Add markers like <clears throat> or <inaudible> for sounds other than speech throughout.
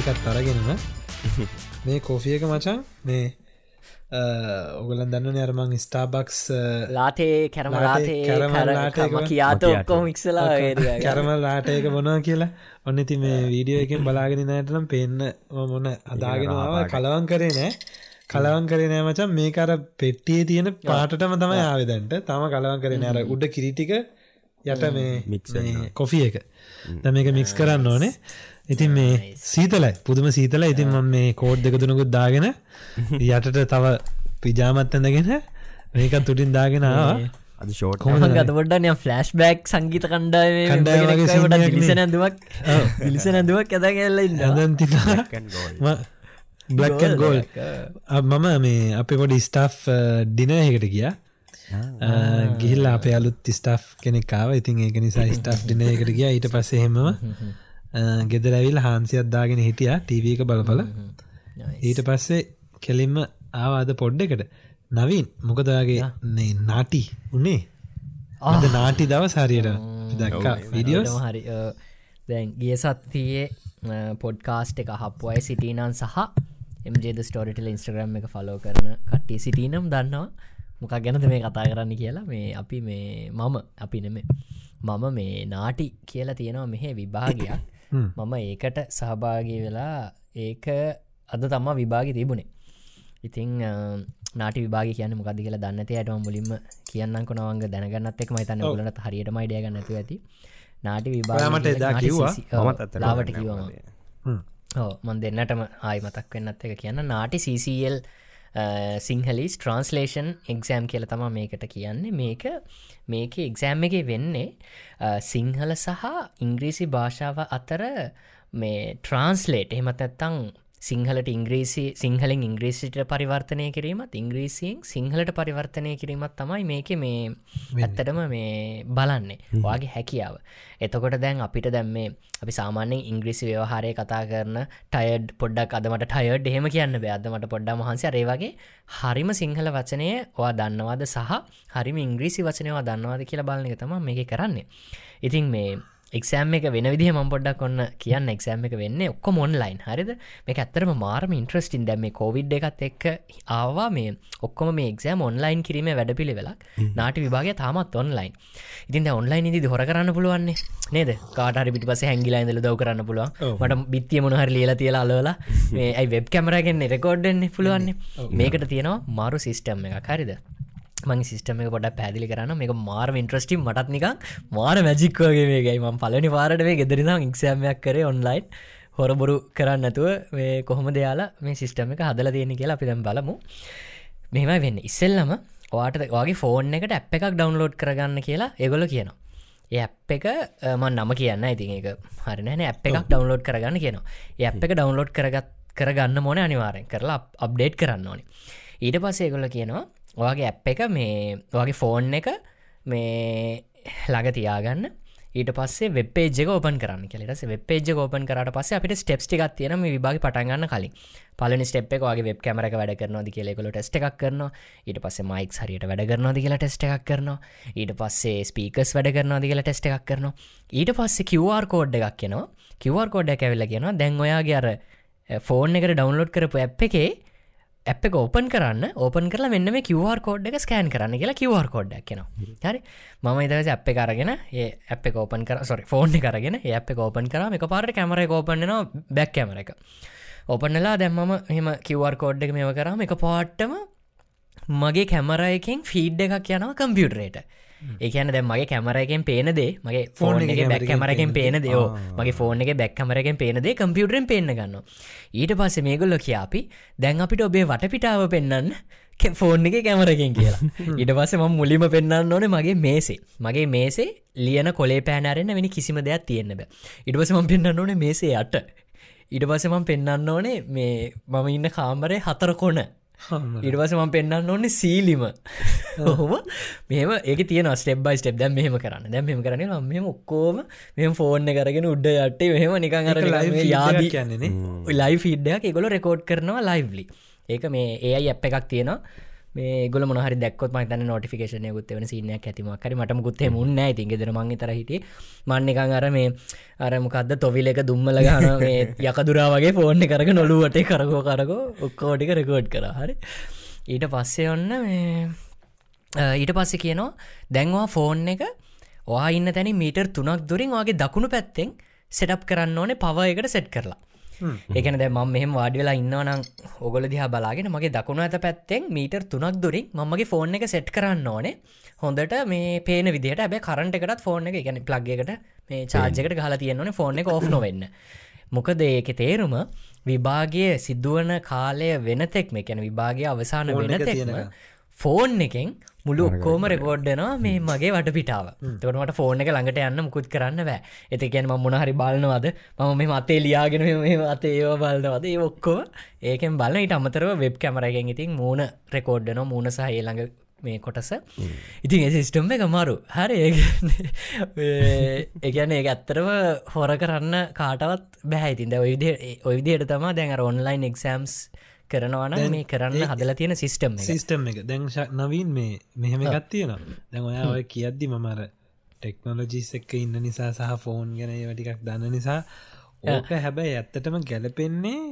කොෆිය එකත් තරගෙනම <laughs> මේ කොෆිය එක මචන් මේ ඔගලන් දන්න අරමං ස්ටාබක්ස් ලාටේ කැරම ලාටේ කැරමල් කරම ලාටේ කියාත ඔක්කෝ මික්සලා කැරමල් ලාටයක බොනවා කියලා. ඔන්න ඉති මේ වීඩියෝ එකෙන් බලාගෙන නෑටනම් පෙන්න්න මොන අදාගෙනාව කලවන් කරේ නෑ. කලවන් කරේ නෑ මචන් මේ අර පෙට්ටියේ තියෙන පාටම තම ආවෙදන්ට තම කලවන් කරේ නෑර උඩ කිරිටික යට මේ කොෆිය එක. ද මේක මික්ස් කරන්න ඕනේ ඉතින් මේ සීතලයි. පුදුම සීතල ඉතින් මම මේ කෝඩ් දෙක තුනකුත් දාගෙන <laughs> යටට තව පිජාමත් ඇඳගෙන මේකත් තුටින් දාගෙන අද ෂෝට් ගත පොඩ්ඩ ෆලස්් බෑක් සංගීත කණ්ඩාව කණ්ඩායම් වගේ scene එකක් නේ. ලිස නැදුවක් ලිස නැදුවක් ඇද කියල්ල ඉන්න ඇදන්තිලා බ්ලක්කන් ගෝල් මම මේ අප පොඩි ස්ටාෆ් ඩිනයකට ගිය. ගිහිල් අප අලුත් ස්ටාෆ් කෙනෙකාව ඉතින් ඒක නිසා ස්ටාෆ් ඩිනයකට ගිය. ඊට පස්සෙහෙමම ගෙදර ඇවිල් හාන්සි අද්දාගෙන හිටිය ටීවක බලපල. ඊට පස්සේ කෙලින්ම ආවාද පොඩ්ඩකට නවින් මොකදගේ නාටි උන්නේ අද නාටි දව සාරියට දක්කා විඩියෝස් හරි. දැන් ගිය සත්තියේ පොඩ්කාස්ට් එක හපුුවයි සිටීනන් සහ එමජේද ස්ටෝරිටල ඉන්ස්ට්‍රග්‍රම් එක ෆලෝ කරන කට්ටි සිටීනම් දන්නවා. මොකක් ගැනද මේ කතා කරන්න කියලා. මේ අපි මේ මම අපි නෙමේ මම මේ නාටි කියලා තියෙනවා මෙහෙ විභාගයක් මම ඒකට සහභාගී වෙලා ඒක අද තමා විභාගි තිබුණේ. ඉතිං නාටි විභාග කියන මොකද කියලා දන්නති අයටම මුලින්ම කියන්න කොනවංග දැනගන්නත් එක් මයිතන්න ලට හරියට මයිඩිය ගන්නතු ඇති. නාටි විභාගමට එදා කිව්වා. ලාවට කිවම ඕ මන් දෙන්නටම ආයි මතක් වෙන්නත් එක කියන්න. NAATI CCL Sinhalese translation exam කියල තම මේකට කියන්නේ. මේක මේක එක්සෑම් එක වෙන්නේ අ, සිංහල සහ ඉංග්‍රීසි භාෂාව අතර මේ ට්‍රන්ස්ලේට් එහමත් ඇත්තං සිංහලට ඉංග්‍රීසි සිංහලින් ඉංග්‍රීසිට පරිවර්තනය කිරීමත් ඉංග්‍රීසියෙන් සිංහලට පරිවර්තනය කිරීමත් තමයි මේක මේ ඇත්තටම මේ බලන්නේ. වගේ හැකියාව. එතකොට දැන් අපිට දැම් මේ අපි සාමාන්‍යෙන් ඉංග්‍රීසි ව්‍යවහාරය කතා කරන ටයඩ් පොඩ්ඩක් අදමට ටයඩ් එහෙම කියන්න බෑදමට පොඩ්ඩ මහන්සේ රේ වගේ හරිම සිංහල වචනය ඔයා දන්නවාද සහ හරිම ඉංග්‍රීසි වචනයවා දන්නවාද කියලා බලන එක තම මේක කරන්නේ. ඉතින් මේ එක්ෂෑම් එක වෙන විදිහ ම පොඩ්ඩක් ඔන්න කියන්න එක්ෂෑම් එක වෙන්න ඔක්කො මොන්ලයින් හරිද? මේ ඇත්තරම මාර්ම ඉන්ට්‍රස්ටින් දැම මේ කෝවිඩ් එකත් එක්ක ආවා මේ ඔක්කොම මේ එක්ෂෑම් ඔන්ලයින් කිරීම වැඩ පිළිවෙලක් නාට විභාගය තාමත් ඔන්ලයින් ඉතින් ඔන්ලයින් ඉදි හොර කරන්න පුළුවන්නේ. නේද? කාටරි පිටි පස හැගිලා ඉඳල දව කරන්න පුළුවන්. මට බිත්තිය මොනහර ලියලා තියලා අලවලා <laughs> මේ ඇයි වෙබ් කැමරගෙන් රෙකෝඩ්ඩෙන්නේ පුළුවන්නේ? මේකට තියෙනවා මාරු සිිස්ටම් එක හරිද මං සිිටම පොඩ පැදිලි කරන්න. මේ මාර්ම ඉන්ට්‍රස්ටි මටත් නික මාර මැජික්වගේ මේකයි ම පලනි පාරට මේ ගෙදරිනම් ඉක්ෂෑමයක් කරේ ඔන්ලයින් හොරබොරු කරන්න ඇතුව මේ කොහොම දෙයාලා මේ සිිස්ටම එක හදල තියෙන කියලා අපි දැම් බලමු. මෙමයි වෙන්න. ඉස්සෙල්ලම වාට වගේ ෆෝන් එකට ඇප් එකක් ඩවන්ලෝඩ් කරගන්න කියලා ඒගොල කියනවා. ඒ ඇප් එක මන් නම කියන්න. ඉතින් එක හරිනෑන ඇප් එකක් ඩවන්ලෝඩ් කරගන්න කියනවා. ඇප් එක ඩවන්ලෝඩ් කරගත් කරගන්න මොන අනිවාරෙන් කරලා අප්ඩේට් කරන්න ඕනේ. ඊට පස්සේ ගොල කියනවා ඔයාගේ ඇප් එක මේ වගේ ෆෝන් එක මේ ළඟ තියාගන්න. ඊට පස්සේ වෙබ්පේජ ඕපන් කරන්න කෙලෙට වෙබ්පේජ ඕපන් කරට පස්ස අපිට ස්ටප්ස් ටික් තියෙන විභාග පටන්ගන්න කලින්. පලනි ස්ටප් එක වගේ වෙබ් කැමරක වැඩ කරනවාද කියලෙකල ටෙස්ට එකක් කරන ඊට පස්සේ මයික් හරියට වැඩ කරනවාද කියලා ටෙස්ට එකක් කරනවා. ඊට පස්සේ ස්පීකස් වැඩ කරනවාද කියලා ටෙස්ට එකක් කරනවා. ඊට පස්සේ කිවර් කෝඩ් එකක් කියනවා කිවර් කෝඩ් එක ඇවෙල්ල කියෙනවා දැන් ඔයාගේ අර eh, ෆෝන් එකට ඩවන්ලෝඩ් කරපු ඇ් එකේ ඇප් එක ඕපන් කරන්න ඕපන් කරලා මෙන්න මේ කිවර් කෝඩ් එක ස්කෑන් කරන්න කියලා කිවර් කෝඩ්ඩක් කියෙනවා හරි? මම ඉදස අප් එක අරගෙන ඒ ඇප් එක ඕපන් කර සොරි ෆෝන් කරගෙන ඒ අප් එක ඕපන් කර එක පාර කැමර කෝපන්නවා බැක් කැමර එක ඕපන්නලා දැම්මම එහෙම කිවර් කෝඩ් එක මේව කරම එක පාට්ටම මගේ කැමරයකින් ෆීඩ් එකක් යනවා කම්පියුටරේට ඒකන දැ මගේ කැමරයකෙන් පේනදේ මගේ ෆෝන් එක බැක් කැමරකෙන් පේන දයෝ මගේ ෆෝන් එක බැක් කමරකෙන් පේනදේ කම්පියුටරෙන් පේන්න ගන්න ඊට පස්සේ මේගොල්ල කියාපි දැන් අපිට ඔබේ වටපිටාව පෙන්න්න ෆෝන් එක කැමරකින් කියලා. <laughs> ඉට පස්ස ම මුලිම පෙන්න්න ඕන මගේ මේසේ. මගේ මේසේ ලියන කොලේ පෑනරෙන්න්න වෙනි කිසිම දෙයක් තියෙන්න බෑ. ඉටවසම පෙන්න්න ඕන මේසේ අට ඉට පසමම් පෙන්න්න ඕනේ මේ මම ඉන්න කාමරය හතර කොන ඉඩවස මම පෙන්න්න ඕන්න සීලිම. <laughs> හොම මෙම ඒක තියන ස්ටෙබ්බයි ස්ටෙබ් දැම් මෙහම කරන්න. දැම් මෙම කරන මෙම ඔක්කෝම මෙම ෆෝර්න කරගෙන උඩ යටේ මෙහම නිකං අර යාදී කියන්නේ ලයි ෆිඩ්ඩයක් එකොල රෙකෝඩ් කරනවා ලයිව්ලි ඒක මේ ඒයි අප් එකක් තියෙනවා ගොල මොහරි දක්කොත් මතන නොටිකේෂන ගුත් වන සිනයක් ඇතිමක්කර මටම ගුත්තේ මුන්න ඇති ගෙදර මං තර හිට මන්නකං අර මේ අරමකක්ද තොවිල එක දුම්මල ගන මේ යකදුරා වගේ ෆෝර්න කරක නොලුවට කරකෝ කරකෝ ඔක්කෝටික රෙකෝඩ් කර. හරි. ඊට පස්සේ ඔන්න මේ ඊට පස්සේ කියනවා දැන්වා ෆෝන් එක වා ඉන්න තැනි මීටර් තුනක් දුරින් වගේ දකුණු පැත්තෙන් සෙටප් කරන්න ඕනේ පව එකට සෙට් කරලා. ඒකන දැ ම මෙහම වාඩි වෙලා ඉන්නවනම් ඔගොල දිහා බලාගෙන මගේ දකුණු ඇත පැත්තෙන් මීටර් තුනක් දුරින් මගේ ෆෝන් එක සෙට් කරන්න ඕනේ. හොඳට මේ පේන විදිට ඇබ කරට එකටත් ෆෝන් එක ගැන ප්ලග්ගකට මේ චාර්ජකට ගහලා තියෙන්නවන ෆෝන් එක ඔෆ් නොවෙන්න. මොකද ඒක තේරුම විභාගය සිද්ධුවන කාලය වෙනතෙක් මේ කැන විභාගය අවසාන වෙනතෙක්ම ෆෝන් එකෙන් මුළු ඔක්කෝම රෙකෝඩ්ඩනවා මේ මගේ වට පිටාව තකට ෆෝන එක ළඟට යන්න මුකුත් කරන්න බෑ. එතකැන ම මොනහරි බලනවද? මම මේ මතේ ලියගෙන අතේ ඒව බලනවද? ඒ ඔක්කෝ ඒකෙන් බලන ඉට අමතරව වෙබ් කැමරගෙන් ඉතින් මූුණ රෙකෝඩ්ඩන මූුණ සහ ළඟ මේ කොටස. ඉතින් සිිස්ටම් එක මරු. හරි ඒගැන ඒ ඇත්තරම හොර කරන්න කාටවත් බැහැයිතින්ද ඔයිද ඔයිදියට තමා දැන් ඔන්ලයින් එක්සම්ස් කරනවන මේ කරන්න හදලා තියෙන සිිස්ටම් සිිස්ටම් එක. දැන් නවීන් මේ මෙහෙම එකත් තියෙන දැන් ඔයා ඔය කියද්දි මමර ටෙක්නොලජිස් එක්ක ඉන්න නිසා සහ ෆෝන් ගැන වටිකක් දන්න නිසා ඕක හැබැයි ඇත්තටම ගැලපෙන්නේ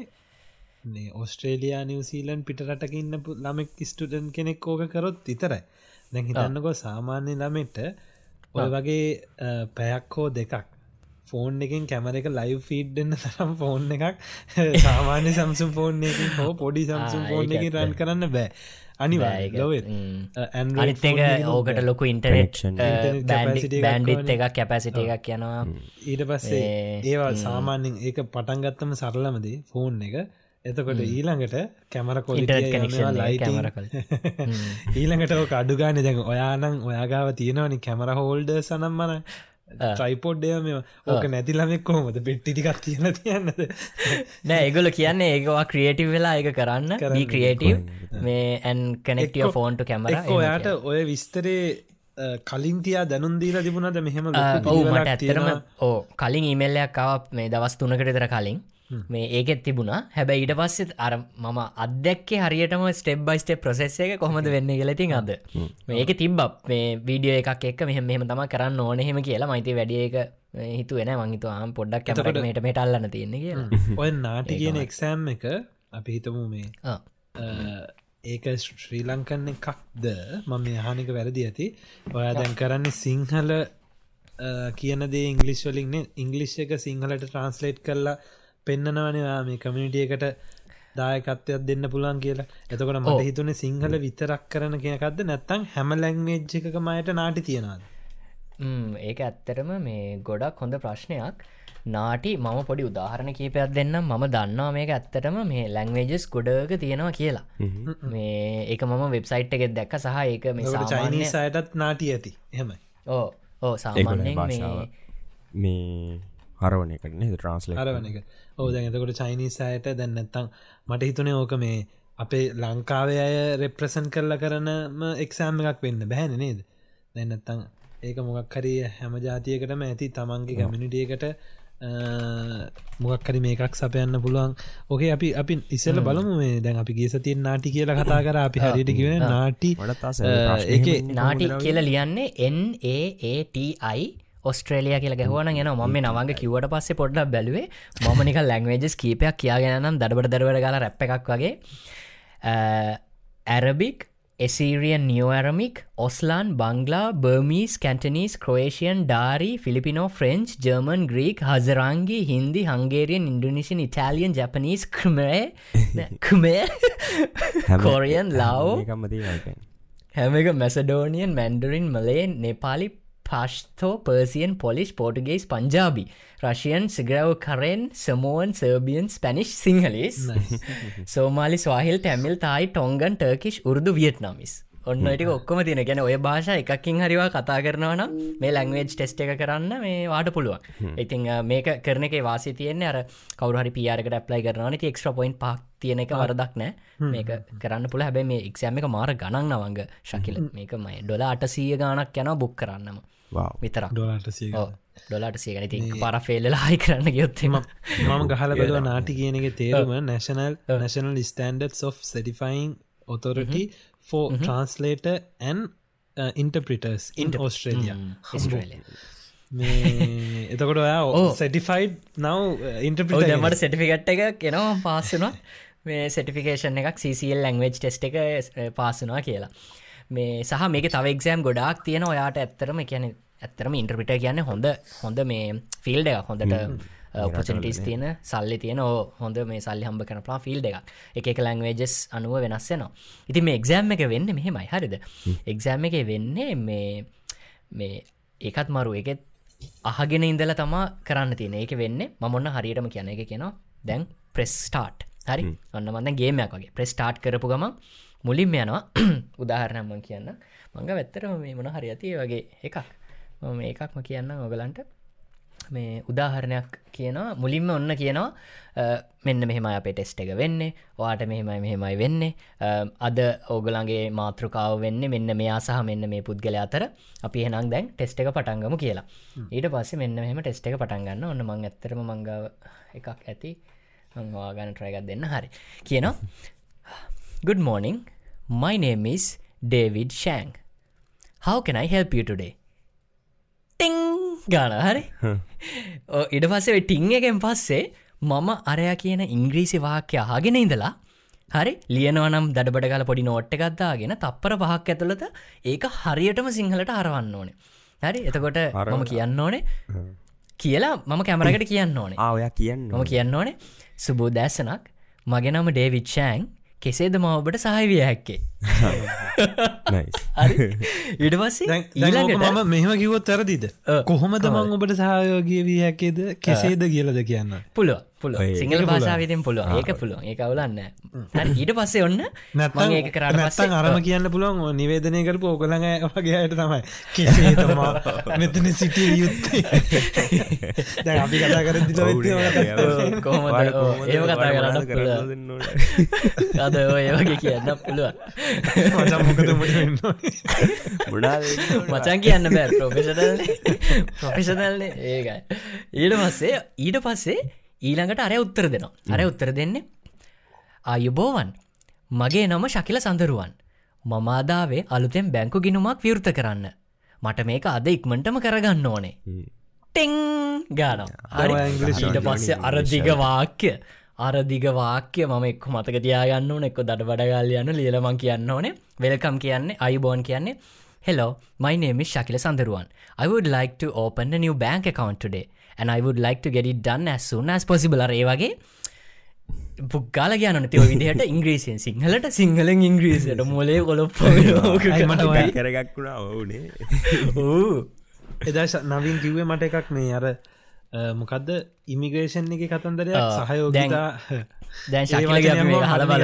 ඔස්ට්‍රේලයා නිවසීලන් පිටරටක ඉන්න ළමෙක් ස්ටඩන් කෙනෙක් ඕක කරොත් විතරයි. දැන් හිතන්නකො සාමාන්‍ය ළමෙට ඔය වගේ පැයක් හෝ දෙකක් ෆෝන් එකින් කැමර එක ලයිව් ෆීඩ්න්න තරම් ෆෝන් එකක්. <laughs> සාමාන්‍ය සම්සුම් ෆෝන් එක හෝ පොඩි සම්සුම් ෆෝන් එක රන් කරන්න බෑ. අනිවා අනිත් එක ඕකට ලොකු ඉන්ටනෙට් බෑන්ඩිත් එක කැපැසිට එකක් කියනවා. ඊට පස්සේ ඒවා සාමාන්‍යෙන් ඒක පටන්ගත්තම සරලමදී ෆෝන් එක. එතකොට ඊළඟට කැමර කොලිට ලයි කැමර කල ඊළඟට ඕක අඩුගාන දැක ඔයානං ඔයාගාව තියෙනවනි කැමර හෝල්ඩ සනම්මන ට්‍රයිපෝඩ්ඩය මේ ඕක නැතිලමෙක් කොහොමද? පෙට්ටිටිකක් තියෙන තියන්නද? නෑ ඒගොල කියන්නේ ඒකවා ක්‍රියටව් වෙලා එක කරන්න. කරී ක්‍රියටව් මේ ඇන් කනෙක්ටිය ෆෝන්ට කැමර ඔයාට ඔය විස්තරේ කලින්තියා දැනුන්දීලා තිබුණද? මෙහෙම මට ඇතරම ඕ කලින් ඉමල්ලයක් කව මේ දවස් තුනකට තර කලින් මේ ඒකෙත් තිබුණා. හැබැයි ඊට පස්සෙත් අර මම අදැක්කේ හරියටම ස්ටෙබ් බයි ස්ටේ ප්‍රසෙස් එක කොහොමද වෙන්න කියලතින් අද. මේක තිබ්බ. මේ වීඩියෝ එකක් එක් මෙහම මෙහම තම කරන්න ඕන හෙම කියලා. මයිති වැඩිය එක හිතුවෙන මංහිතු ආම් පොඩ්ඩක් කැමට මේට මේට අල්ලන්න තියෙන්නේ කියලා. ඔය නාටි කියන එක්සෑම් එක අපි හිතමු මේ ඒක ශ්‍රී ලංකන්න එකක්ද? මම මේ හානික වැරදි ඇති. ඔයා දැන් කරන්නේ සිංහල කියනදේ ඉංගලිස් වලින් ඉංගලිෂ් එක සිංහලට ට්‍රන්ස්ලේට් කරලා පෙන්න්නනවනවා මේ කමිනිටියකට දායකත්වයක් දෙන්න පුළන් කියලා. එතකොට මට හිතුනේ සිංහල විතරක් කරන කියනකක්ද නැත්තං හැම ලැංවේජ් එකක මයට නාටි තියෙනවාද? ඒක ඇත්තරම මේ ගොඩක් හොඳ ප්‍රශ්නයක්. නාටි මම පොඩි උදාහරණ කීපයක් දෙන්නම්. මම දන්නවා මේක ඇත්තටම මේ ලැංවේජස් ගොඩක තියෙනවා කියලා. මේ ඒක මම වෙබ්සයිට් එකෙත් දැක්ක සහ ඒක මේ චයිනිසයටත් නාටි ඇති. හෙමයි ඕ ඕ සාමාන්‍යෙන් මේ හරවන කරන ට්‍රන්ස්ල හරවන එක. ඕ දැන් එතකොට චයිනිසායට දැන්නත්තං මට හිතුනේ ඕක මේ අපේ ලංකාවේ අය රෙප්‍රසන් කරලා කරනම එක්සෑම් එකක් වෙන්න බැහැන නේද? දැන්නත්තං ඒක මොකක් හරි හැම ජාතියකටම ඇති තමන්ගේ කමිනිටියකට මොකක්කරි මේකක් සපයන්න පුළුවන්. ඕකේ අපි අපි ඉස්සල බලමු මේ දැන් අපි ගේ සතියෙන් නාටි කියලා කතා කර. අපි හරියට කිවෙන නාටි ඒ නාටි කියලා ලියන්නේ එන්ඒටයි ඔස්ට්‍රේලිය කියල ගැහවන ගෙන ම නවගේ කිවට පස්සේ පොඩ්ඩක් බැලුවේ. මමනික ලැංවේජස් කීපයක් කියාගෙනනම් දඩබට දරවට ගල රැප් එකක් වගේ. Arabic Assyrian නියෝඇරමික් ඔස්ලාන් Bangla Burmese Cantonese Croatian Dari Filipino French German Greek Hazaragi Hindi Hungarian Indonesian Italian Japanese ක්‍රමේ කුමේ කෝරියන් ලව් හැම එක Macedonian Mandarin Malay Nepali Pashto Persian Polish Portuguese Punjabi Russian සිගරව Karen Samoan Serbian Spanish Sinhalese Somali Swahili Tamil Thai Tongan Turkish Urdu Vietnamese ඔන්නට ඔක්කොම තින ගැන ඔය භාෂ එකකින් හරිවා කතා කරනවන මේ ලැංවේජ් ටෙස්ට එක කරන්න මේ වාට පුළුවන්. ඉතින් මේක කරන එක වාසි තියන්නේ අර කවරහරි පියාරකට ඇප්ලයි කරනන එක්ස්්‍ර පොයින්් පක් තියෙන එක වරදක් නෑ. මේක කරන්න පුළ හැබැ මේ එක්ෂෑම එක මාර ගණන් නවංග ශකිල. මේක මයි ඩොල අටසීය ගානක් යන බුක් කරන්නම විතර ඩොලට ඩොලට සේගෙන ති පර ෆෙල්ල හයි කරන්න ගයොත්තම මම ගහල බැලව නාටි කියන එක තේරුම national national standard of certifying authority for translator and uh, interpreters in Australia. <laughs> Australia මේ එතකොට ඔයා සටිෆයිඩ් නව ඉන්ටපිට මට සටිෆිකට් එක කෙනවා පාස්සනවා මේ සටිෆිකේෂන් එකක් CCL ලංවේජ් ටෙස්ට එක පාසනවා කියලා. මේ සහ මේක තව එක්ෂෑම් ගොඩක් තියෙන ඔයාට ඇත්තරම කියන ඇත්තරම ඉන්ට්‍රපිට කියන්න හොඳ හොඳ මේ ෆිල්ඩ එක හොඳට පොචනිටස් තියෙන සල්ලි තියෙන හොඳ මේ සල්ලි හම්බ කන පලා ෆිල්ඩ එක එක ලංවේජස් අනුව වෙනස්සෙනවා ඉති මේ එක්ෂෑම් එක වෙන්න මෙහෙමයි හරිද? එක්ෂෑම් එක වෙන්නේ මේ මේ ඒකත් මරු එකෙත් අහගෙන ඉඳල තමා කරන්න තියෙන. ඒක වෙන්න මොන්න හරියටම කියන එක කියෙනවා. දැන් ප්‍රෙස් ස්ටාට් හරි? ඔන්න මඳ ගේමයක් වගේ. ප්‍රෙස් ටාට් කරපු ගම මුලින්ම යනවා. <clears throat> උදාහරණම්ම කියන්න. මඟ වැත්තරම මේ මොන හරි ඇති වගේ එකක්. මම ඒකක්ම කියන්න ඔගලන්ට මේ උදාහරණයක් කියනවා මුලින්ම ඔන්න කියනවා මෙන්න මෙහෙම අපේ ටෙස්ට එක වෙන්නේ වාට මෙහෙමයි මෙහෙමයි වෙන්නේ අද ඕගලන්ගේ මාතෘකාව වෙන්න මෙන්න මෙයා සහ මෙන්න මේ පුද්ගල අතර. අපි හෙනම් දැන් ටෙස්ට එක පටන්ගම කියලා. ඊට පස්සේ මෙන්න මෙහෙම ටෙස්ට එක පටන්ගන්න ඔන්න මං ඇත්තරම මංගාව එකක් ඇති. වාගන්න ට්‍රයගත් දෙන්න. හරි. කියනවා. Good morning. My name is David Shang. How can I help you today ටිං ගාන. හරි? ඉඩ පස්සේ ටිං එකෙන් පස්සේ මම අරයා කියන ඉංග්‍රීසි වාක්‍ය අහගෙන ඉඳලා හරි? ලියනවනම් දඩබඩ ගල පොඩි නෝට්ට ගත්දාගෙන තප්පර පහක් ඇතුළත ඒක හරියටම සිංහලට අරවන්න ඕනේ. හරි? එතකොට මම කියන්න ඕනේ. කියලා මම කැමරකට කියන්න ඕනේ. ආවයා කියන්න මම කියන්න ඕනේ. සුබෝ දැසනක් මගේ නම ඩේවිච්ෂෑන් කෙසේද ම ඔබට සහවිය හැක්කේ <laughs> ඉඩ පස්සේ ඊළඟට මම මෙහම කිවොත් තරදිද කොහොමද මං ඔබට සහයෝගිය විය හැකේද? කෙසේද කියලද කියන්න? පුළුව පුළුව සිංහල භාෂාවිතෙන් පුළුව ඒක පුළුව ඒ අවුලන්න ඊට පස්සේ ඔන්න නැත්ම ඒක කරට නැත්තන් අරම කියන්න පුළුවන් නිවේදනය කරපු ඕකළඟ වගේයට තමයි. කෙසේ තමා මෙතන සිටිය යුත්තේ. දැන් අපි කතා කර දිල කොහොමද? ඒව කතා කරන්න <laughs> අද ඒවගේ කියන්න පුළුවන් මචන් කියන්න බෑ. ප්‍රොෆෙෂනල් ප්‍රොෆෙෂනල් ඒකයි. ඊට පස්සේ ඊට පස්සේ ඊළඟට අරය උත්තර දෙනවා. අර උත්තර දෙන්නේ අයුබෝවන් මගේ නම ශකිල සඳරුවන්. මමාදාවේ අලුතෙන් බැංකු ගිනුමක් විවෘත කරන්න. මට මේක අද ඉක්මටම කරගන්න ඕනේ. ටෙං! ගානවා. ඊට පස්සේ අරදිග වාක්‍ය අරදිග වාක්‍ය ම එක් මතක තියාගන්න ඕන. එක්ක දඩ බඩගල් යන්න ලියලමං කියන්න ඕනේ. වෙල්කම් කියන්නේ අයිබෝන් කියන්නේ. Hello, my name is Shakila Sandharuan. I would like to open a new bank account today. And I would like to get it done as soon as possible. අර ඒ වගේ පුක්කාල කියන්න තිව විදිහට ඉංග්‍රීසියෙන් සිංහලට සිංහලෙන් ඉංග්‍රීසියට මොලේ කොලොප්ප <laughs> මට කරගක්ුණා ඕනේ <laughs> එදා නවින් කිව්වේ මට එකක් මේ අර මොකක්ද ඉමිග්‍රේෂන් එක කතන්දරයක්? සහයෝගතා දැන් ශකිල හල බල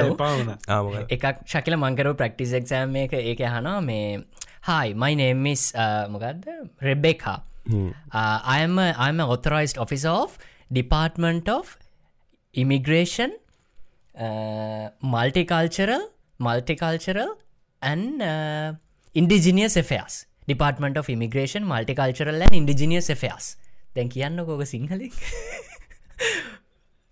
එකක් ශකිල මංකර ප්‍රක්ටිස් එක්ෂෑම් එක ඒක හනවා මේ හයි මයි නේමිස් මොකක්ද Rebecca I'm an authorized officer of Department of Immigration, Multicultural, Multicultural and uh, Indigenous Affairs. Department of Immigration, Multicultural and Indigenous Affairs. දැන් කියන්න කෝක සිංහලෙක්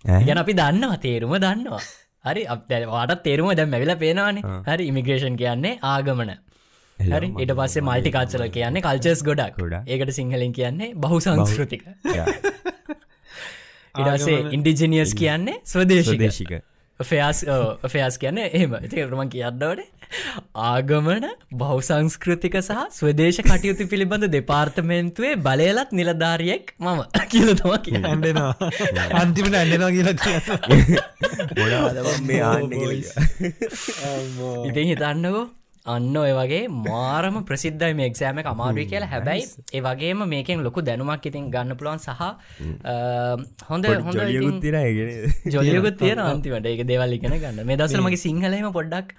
ගැන අපි දන්නවා තේරුම දන්නවා. හරි අපට තේරුම දැම් මැවිල පේනවානේ. හරි ඉමිග්‍රේෂන් කියන්නේ ආගමන. හරි ඉට පස්සේ මල්ටි කාචර කියන්නේ කල්චස් ගොඩක්. ඒකට සිංහලින් කියන්නේ බහු සංස්කෘතික ඉඩසේ ඉන්ඩිජිනියස් කියන්නේ ස්වදේශික ෆයාස් ෆයාස් කියන්න එහෙම. තේරුමන් කියන්නවට ආගමන බෞ සංස්කෘතික සහ ස්වදේශ කටයුතු පිළිබඳ දෙපාර්තමේන්තුවේ බලයලත් නිලධාරියෙක් මම <laughs> කියලතම කිය ඇඩෙනවා අන්තිමට ඇඩෙනවා කියලා <laughs> <laughs> ආන්න ඉතින් හිතන්නකෝ අන්න ඔය වගේ මාරම ප්‍රසිද්ධයි මේ එක්ෂෑම අමාරුයි කියලා. හැබැයි ඒ වගේම මේකෙන් ලොකු දැනුමක් ඉතින් ගන්න පුළුවන් සහ හොඳ හොඳ ජොලියකුත්තිර ජොලියකුත් තියෙන අන්තිමට. ඒක දේවල් ඉගෙන ගන්න. මේ දසර මගේ සිංහලම පොඩ්ඩක්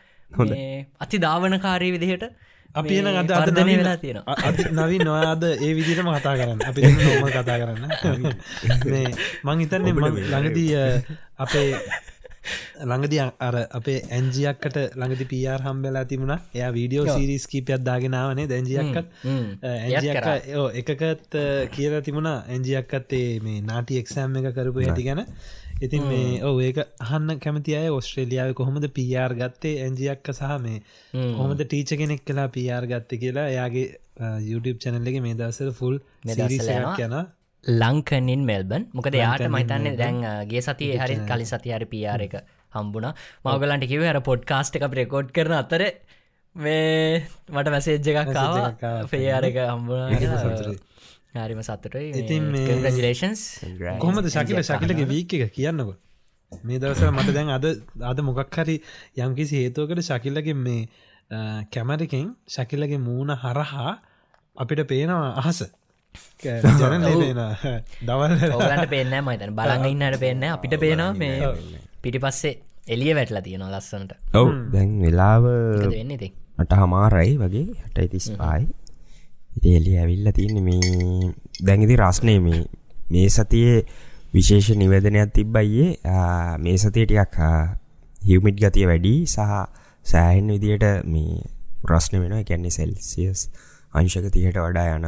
අති ධාවනකාරී විදිහට අපි එන අද අර්ධනය වෙලා තියෙන නවී නොයාද ඒ විදිටම කතා කරන්න. අපි නොම කතා කරන්න. <laughs> මං හිතන්නේ <laughs> ළඟදී අපේ ළඟද අර අපේ ඇන්ජියක්කට ළඟදි පියාර් හම්බෙලා තිබුණ. එයා වීඩියෝ සිරිස් කීපයක් දාගෙනාවනේ දැන්ජියක්කත් එකකත් කියලා තිබුණ. ඇන්ජියක්කත්තේ මේ නාටි එක්සෑම් එක කරපු ඇති ගැන. ඉතින් මේ ඔව ඒක අහන්න කැමති අය ඔස්ට්‍රේලියාව කොහොමද පියාර් ගත්තේ? ඇන්ජියක්ක සහ මේ හොමද ටීච කෙනෙක් කලා පියාර් ගත්ත කියලා. එයාගේ YouTube චැනල්ලගේ මේ දවසර ෆුල් යන ලංකනින් මෙල්බන්. මොකද යාට මහිතන්නේ දැන් ගේ සතිය හරි කලි සති හරි පියාර එක හම්බුණ. මවගලන්ට කිව හර පොඩ්කාස්ට එක රෙකෝඩ් කරන අතර මේ මට මැසේජ්ජ එකක් පේයාර එක හම්බුණ. හරිම සතුටයි. ඉතින් මේලේන්ස් කොහමද ශකිල? ශකිලගේ වීක එක කියන්නක? මේ දවසර මට දැන් අද අද මොකක් හරි යම්කිසි හේතුවකට ශකිල්ලගේ මේ කැමරිකෙන් ශකිලගේ මූුණ හරහා අපිට පේනවා අහස දවල් ඔලට පේන්න මතන බලඟ ඉන්නට පේන්න අපිට පේනවා මේ පිටි පස්සේ එලිය වැටලා තියෙනවා ලස්සනට. ඔව්. දැන් වෙලාව වෙන්න ඉති මට හමාරයි වගේ. හට ඉතිස් පායි. ඉති එලි ඇවිල්ල තියන්න මේ දැඟිති රස්නය මේ. මේ සතියේ විශේෂ නිවේදනයක් තිබ්බයියේ මේ සතියටයක් හිවමිට් ගතිය වැඩි සහ සෑහන් විදියට මේ ප්‍රශ්න වෙන එකැන්නේ සෙල්සියස් අංශක තියට වඩා යන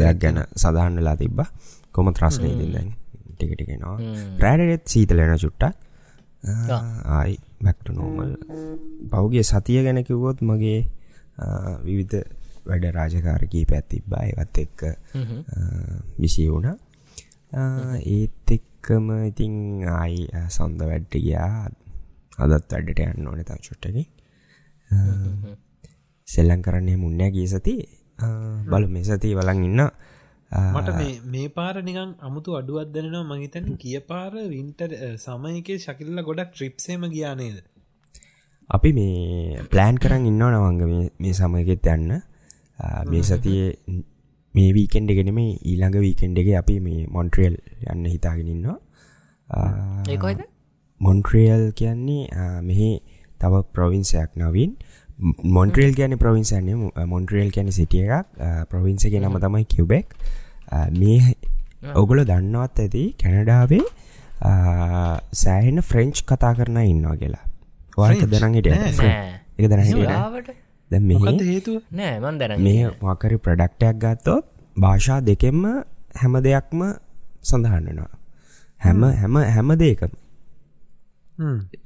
දෙයක් ගැන සඳහන් වෙලා තිබ්බ. කොම ත්‍රශ්නය ඉතින් ටිකටිගෙනවා රෑඩෙත් සීතලෙන චුට්ටක්. ආයි බැක්ට නෝමල් පෞගේ සතිය ගැන කිව්වොත් මගේ විවිධ වැඩ රාජකාරකී පැත්තිබ්බා ඒවත් එක්ක විසි වුණ. ඒත් එක්කම ඉතිං ආයි සොන්ද වැඩ්ඩ ගියා. අදත් වැඩට යන්න ඕන තා චුට්ටකි සෙල්ලං කරන්නේ මුන්නෑ ගී සති බලු මේ සතිය බලන් ඉන්න. මට මේ පාර නිකන් අමුතු අඩුවත් දැනවා මහිතන් කිය පාර වින්ටර් සමයක ශකිල්ල ගොඩක් ට්‍රිප්සේම ගියානේද අපි මේ ප්ලෑන් කරන්න ඉන්න නවංග මේ සමයකෙත් යන්න. මේ සතියේ මේ වීකෙන්ඩ ගෙනම ඊළඟ වීකෙන්ඩගේ අපි මේ මොන්ට්‍රියල් යන්න හිතාගෙනන්නවා මොන්ට්‍රියල් කියන්නේ මෙහි තව ප්‍රවින්සයක් නවින් මොන්ට්‍රේල් කියන ප්‍රවින්සන්නේ මොන්ට්‍රේල් කියන සිටිය එකක්. ප්‍රවින්සගේ නම තමයි කිවබෙක් මේ ඔගුල දන්නවත් ඇති කැනඩාවේ සෑහෙන ෆ්‍රෙන්ච් කතා කරන ඉන්නවා කියලා. වාට දනගට එක දනට ද හේතු නෑ මන් දන මේ මකරි ප්‍රඩක්ටයක් ගත්තොත් භාෂා දෙකෙන්ම හැම දෙයක්ම සඳහන්නවා හැම හැම. හැම දේකම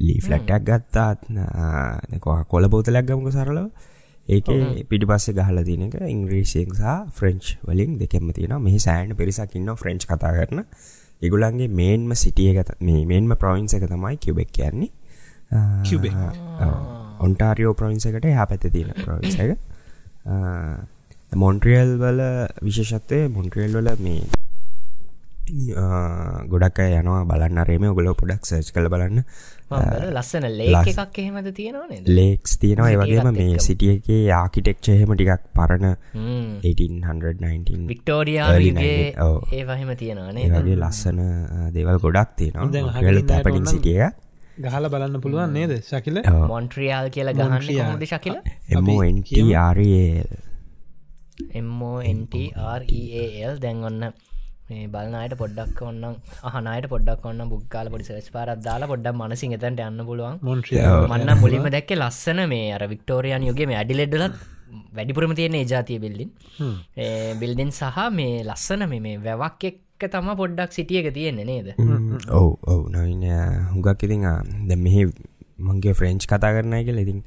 ලීෆලට්ටක් ගත්තාත් කොල බෝතලයක් ගමක සරලව. ඒක පිටි පස්සේ ගහල තිනක ඉංග්‍රීසියෙන් සහ ෆ්‍රෙන්ච් වලින් දෙකෙම තියෙන මේ සෑන් පිරිසක් ඉන්න ෆ්‍රෙන්ච් කතා කරන. ඉගුලන්ගේ මේන්ම සිටිය ගත මේ මේන්ම ප්‍රවින්ස එක තමයි කිවබෙක් කියන්නේ. ඔන්ටාරියෝ ප්‍රවින්සකට හ පැත තියෙන ප්‍රවින්ස එක. මොන්ට්‍රියල් වල විශේෂත්වය මොන්ට්‍රියල් වල මේ ගොඩක් අය යනවා බලන්න රේම ගොල පොඩක් සර්ච් කළ බලන්න. ලස්සන ලේක් එකක් එහෙමද තියෙනවන ලේක්ස් තියෙනවා. ඒවගේම මේ සිටියගේ ආකිටෙක්්චයහෙම ටිකක් පරණ 1819 වික්ටෝරියාගේ ඒවහෙම තියෙනවානේ වගේ ලස්සන දේවල් ගොඩක් තියෙනවා. පැපටින් සිටිය ගහල බලන්න පුළුවන් නේද ශකිල? මොන්ට්‍රියල් කියලා ගහන්න ශකිල? එමෝන්ටරල් එම්මෝන්ටරල් දැන් ඔන්න මේ බලනයට පොඩ්ඩක් ඔන්න අහනයට පොඩක් ඔන්න බුක්කාල පොඩි සස් පාරත් දාලා පොඩ්ඩක් මනසින් එතන්ට යන්න පුළුවන්. මන්න මුලින්ම දැක්ක ලස්සන මේ අර වික්ටෝරියන් යෝගේ මේ අඩිලෙඩ්ඩලත් වැඩිපුරම තියෙන ජාතිය බිල්ලින් බිල්ඩින් සහ මේ ලස්සන මේ වැවක් එක්ක තම පොඩ්ඩක් සිටියක තියෙන්නේ නේද? ඔවු ඔවු. නයින හුඟක් ඉතින් දැ මෙහි මංගේ ෆ්‍රෙන්ච් කතා කරනය කියල. ඉතින්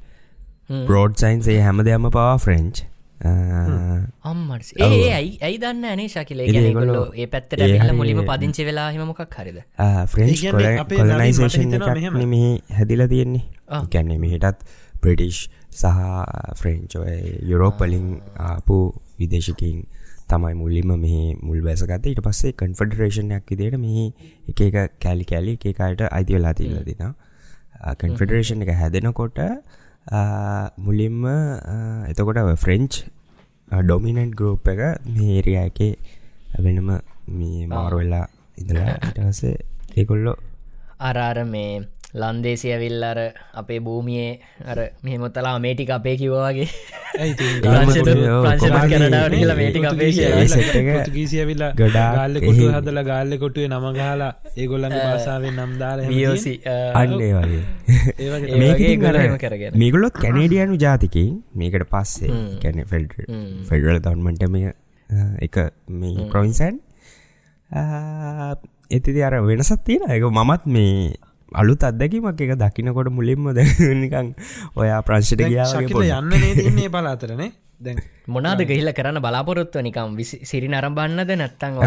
බ්‍රෝඩ් සයින්සේ හැම දෙයම පවා ෆ්‍රෙන්ච් අම්මට ඒ ඇයි ඇයි දන්න ඇනේ ශකිලේ ගොල්ලො ඒ පැත්තට ල මුලිම පදිංචි වෙලා හිමොකක් හරිද? කොලනයිසේෂන් මෙහි හැදිල තියෙන්නේ. ගැන්නේ මෙහිටත් ප්‍රටිෂ් සහ ෆ්‍රෙන්චෝය යුරෝපලින් ආපු විදේශකින් තමයි මුල්ලිම මෙහි මුල් බැසගත ඊට පස්සේ කන්ෆඩරේෂණයක් විදියට මෙහි එක එක කැලි කැලි එකකායට අයිති වෙලා තිීල දින. කන්ෆෙඩරේෂන් එක හැදෙනකොට මුලින්ම එතකොට ෆ්‍රෙන්ච් ඩොමිනන්ට් ගරුප් එක මේරිය එක වෙනම මේ මාරුවෙල්ලා ඉදලා ඉටසේ ඒකොල්ලො අරාර මේ ලන්දේසි ඇවිල් අර අපේ භූමියයේ අර මෙහමොත්තලා මේටික අපේ කිවවාගේ ගීසියවිල්ලා ගඩා ගල්ල කොටු හදල ගල්ල කොටුවේ නම ගහලා ඒගොල්ලන්න <laughs> භාසාාවෙන් නම්දාල වියෝසි අන්නේ වගේ. <laughs> මේකේ කරම කරගෙන. මේගොලොත් කැනේඩියනු ජාතිකින් මේකට පස්සේ කැන ෆෙල්ඩ ෆෙඩරල් ගවන්මට මේ එක මේ ප්‍රවින්සන් එතිදි අර වෙනසත් තියෙන එක මමත් මේ අලුත් අත්දැකීමක් එක දකිනකොට මුලින්ම දැනිකං ඔයා ප්‍රංශට ගියාගේ යන්න නේදන්නේ පලාතරනේ දැන් මොනාද ගහිල කරන්න බලාපොරොත්ව නිකම් සිරි නරම්බන්නද නැත්තං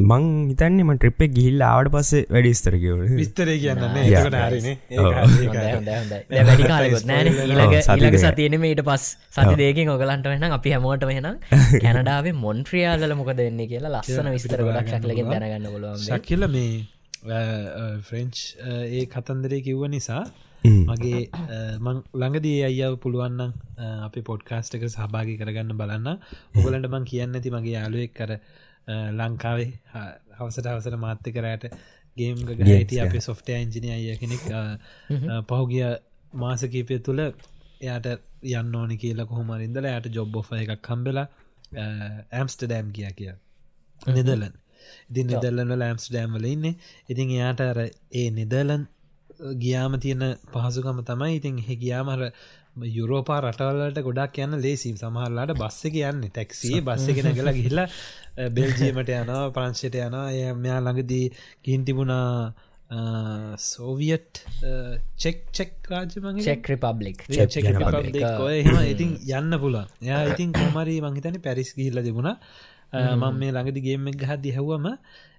මං හිතන්නේම ට්‍රිප්ප ගිහිල්ල ආවට පස්සේ වැඩි ස්තරකව විස්තරේ කියන්න <laughs> <laughs> ඊළඟ සතියනම ඊට පස් සති දෙකින් ඔගලන්ට වෙන අපි හැමෝට වෙන <laughs> කැනඩාවේ මොන්ට්‍රියාදල මොකද වෙන්නේ කියලා ලස්සන විස්තර ගොඩක් ශක්ලගෙන් දැනගන්න බොල ශකිල මේ ෆ්‍රෙන්ච් ඒ කතන්දරේ කිව්ව නිසා මගේ මං ළඟදී අයියාව පුළුවන්නම් අපි පොඩ්කාස්ට එක සහභාගි කරගන්න බලන්න. ඔගලන්ට මං කියන්න ඇති මගේ යාලුවෙක් කර ලංකාවේ හවසට හවසට මාත්‍ය කරයට ගේම් ගහිට අප සොෆ්ටය ඉංජිනය අය කෙනෙක්. පහුගිය මාසකීපය තුළ එයාට යන්න ඕනි කියලා කොහොමරින්දල යට ජොබ් ඔෆ එකක් කම්බෙලා ඇම්ස්ට ඩෑම් කිය කිය නිදලන් ඉතින් නිදල්ලන්න ලෑම්ස් ඩෑම්වල ඉන්න. ඉතින් එයාට අර ඒ නිදලන් ගියාම තියෙන පහසුකම තමයි ඉතින් හෙ ගියාමර යුරෝපා රටවල්ලට ගොඩක් යන්න ලේසිම් සමහරලාට බස්ස කියන්න ටැක්සිේ බස්ස කෙන කලා ගිහිල්ලා බෙල්ජීමට යනවා ප්‍රංශයට යනවා. එය මෙයා ළඟදී ගින් තිබුණා Soviet check check රාජමගේ check republic. ඉතින් යන්න පුලා එයා ඉතින් කොමරි මංහිතන පැරිස් ගිහිල්ල තිබුණා මං මේ ළඟදි ගේමක් ගහදදි හැව්වම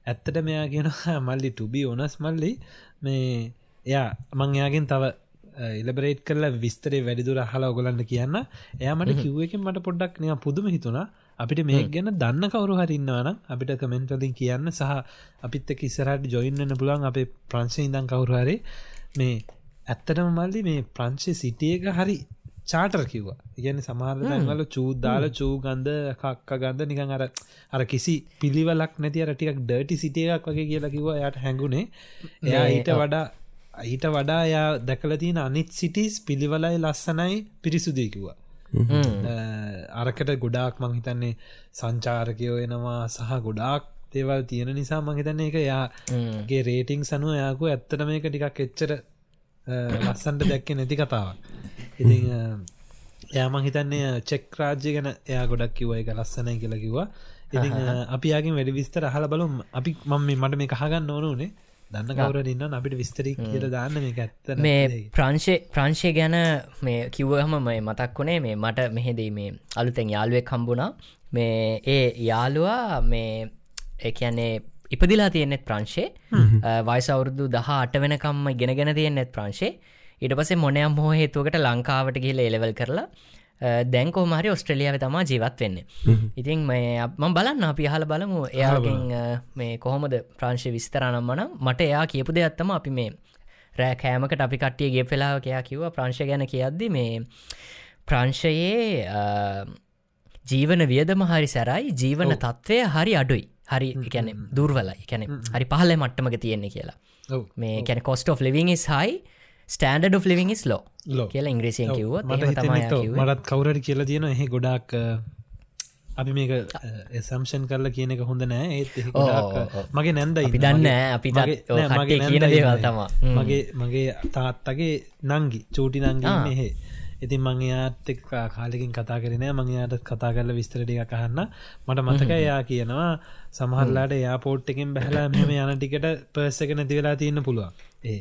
ඇත්තට මෙයා කියෙනවා <laughs> මල්ලි ටුබි ඕනස් මල්ලි මේ එයා මං එයාගෙන් තව ඉලබරේට් කරලා විස්තරේ වැඩිදුර හලා ඔගලන්න කියන්න. එයාමට කිව්වකින් මට පොඩ්ඩක් නිය පුදුම හිතුනා අපිට මේ ගැන දන්න කවරු හරින්නවන අපිට කමෙන්ටලින් කියන්න සහ අපිත් කිසරට ජොයින්න පුළුවන් අපේ ප්‍රංශය ඉදන් කවුරුහරි මේ ඇත්තටම මල්ලි මේ ප්‍රංශය සිටියක හරි චාටර් කිව්වා. ඉගැන සමාරදවල චූදාල චූ ගන්ධ කක්ක ගන්ධ නිකං අර අර කිසි පිළිවලක් නැති අර ටිකක් ඩර්ටි සිටියක් වගේ කියලා කිව්වා. යට හැඟුණේ එයා ඊට වඩා ඊට වඩා යා දැකල තියෙන අනිත් සිටිස් පිළිවලයි ලස්සනයි පිරිසුදීකිවා අරකට ගොඩාක් මං හිතන්නේ සංචාරකයෝ එනවා සහ ගොඩාක් දේවල් තියෙන නිසා මං හිතන්නේ එක යාගේ රේටිං සනුව යාකු ඇත්තට මේක ටිකක් එච්චර ලස්සන්ට දැක්ක නැති කතාවක්. ඉති යාමං හිතන්නේ චෙක් රාජ්‍ය ගැන එයා ගොඩක් කිව එක ලස්සනයි කියලා කිව්වා. ඉති අපි යාගේ වැඩි විස්තර හල බලුම්. අපි මම මට මේ කහගන්න ඕනුනේ දන්න කවර ඉන්න අපිට විස්තරී කියල දාන්න මේ ඇත්ත මේ ප්‍රංශය ප්‍රංශය ගැන මේ කිව්වහම මේ මතක් වුණේ මේ මට මෙහෙදී මේ අලුතෙන් යාළුවෙක් හම්බුණා. මේ ඒ යාළුවා මේ එකන්නේ ඉපදිලා තියෙනෙත් ප්‍රංශේ. වයිසවුරුදු දහ අට වෙනකම්ම ගෙනගෙන තියෙනෙත් ප්‍රංශේ. ඊට පසේ මොනයම් හෝ හේතුවකට ලංකාවට ගිහිල එලවල් කරලා දැන්කෝ මහරි ඔස්ට්‍රලියාව තමා ජීවත් වෙන්න. ඉතින් ම බලන්න අපි හල බලමු. එයාගෙන් මේ කොහොමද ප්‍රංශ විස්තරනම් මන මට එයා කියපු දෙයක්ත්තම අපි මේ රෑ කෑමකට අපි කට්ටියගේ පෙලාව කයා කිව්ව ප්‍රංශ ගැන කියද්දි මේ ප්‍රංශයේ ජීවන වියදම හරි සැරයි ජීවන තත්ත්වය හරි අඩුයි හරි කැනෙ දුර්වලයි. කැනෙ හරි පහල මට්ටමක තියෙන්නේ කියලා. මේ කැන cost of living is high standard of living is low කියලා ඉංග්‍රීසියෙන් කිව්ව. මටත් කවුරට කියලා තියෙන එහි ගොඩක් අපි මේක එසම්ෂන් කරලා කියන එක හොඳ නෑ ඒත් මගේ නැන්ද අපි දන්න අපි කියන දේවල් තමා මගේ මගේ තාත්තගේ නංගි චූටි නංගි මෙහෙ ඉතින් මං යාත් එක් කාලෙකින් කතා කරන මං යාට කතා කරල විස්තරටික කහන්න මට මතක එයා කියනවා සමහරලාට යාපෝට් එකෙන් බැහලා මෙම යන ටිකට පර්සක නැති වෙලා තියන්න පුළුවන්. ඒ.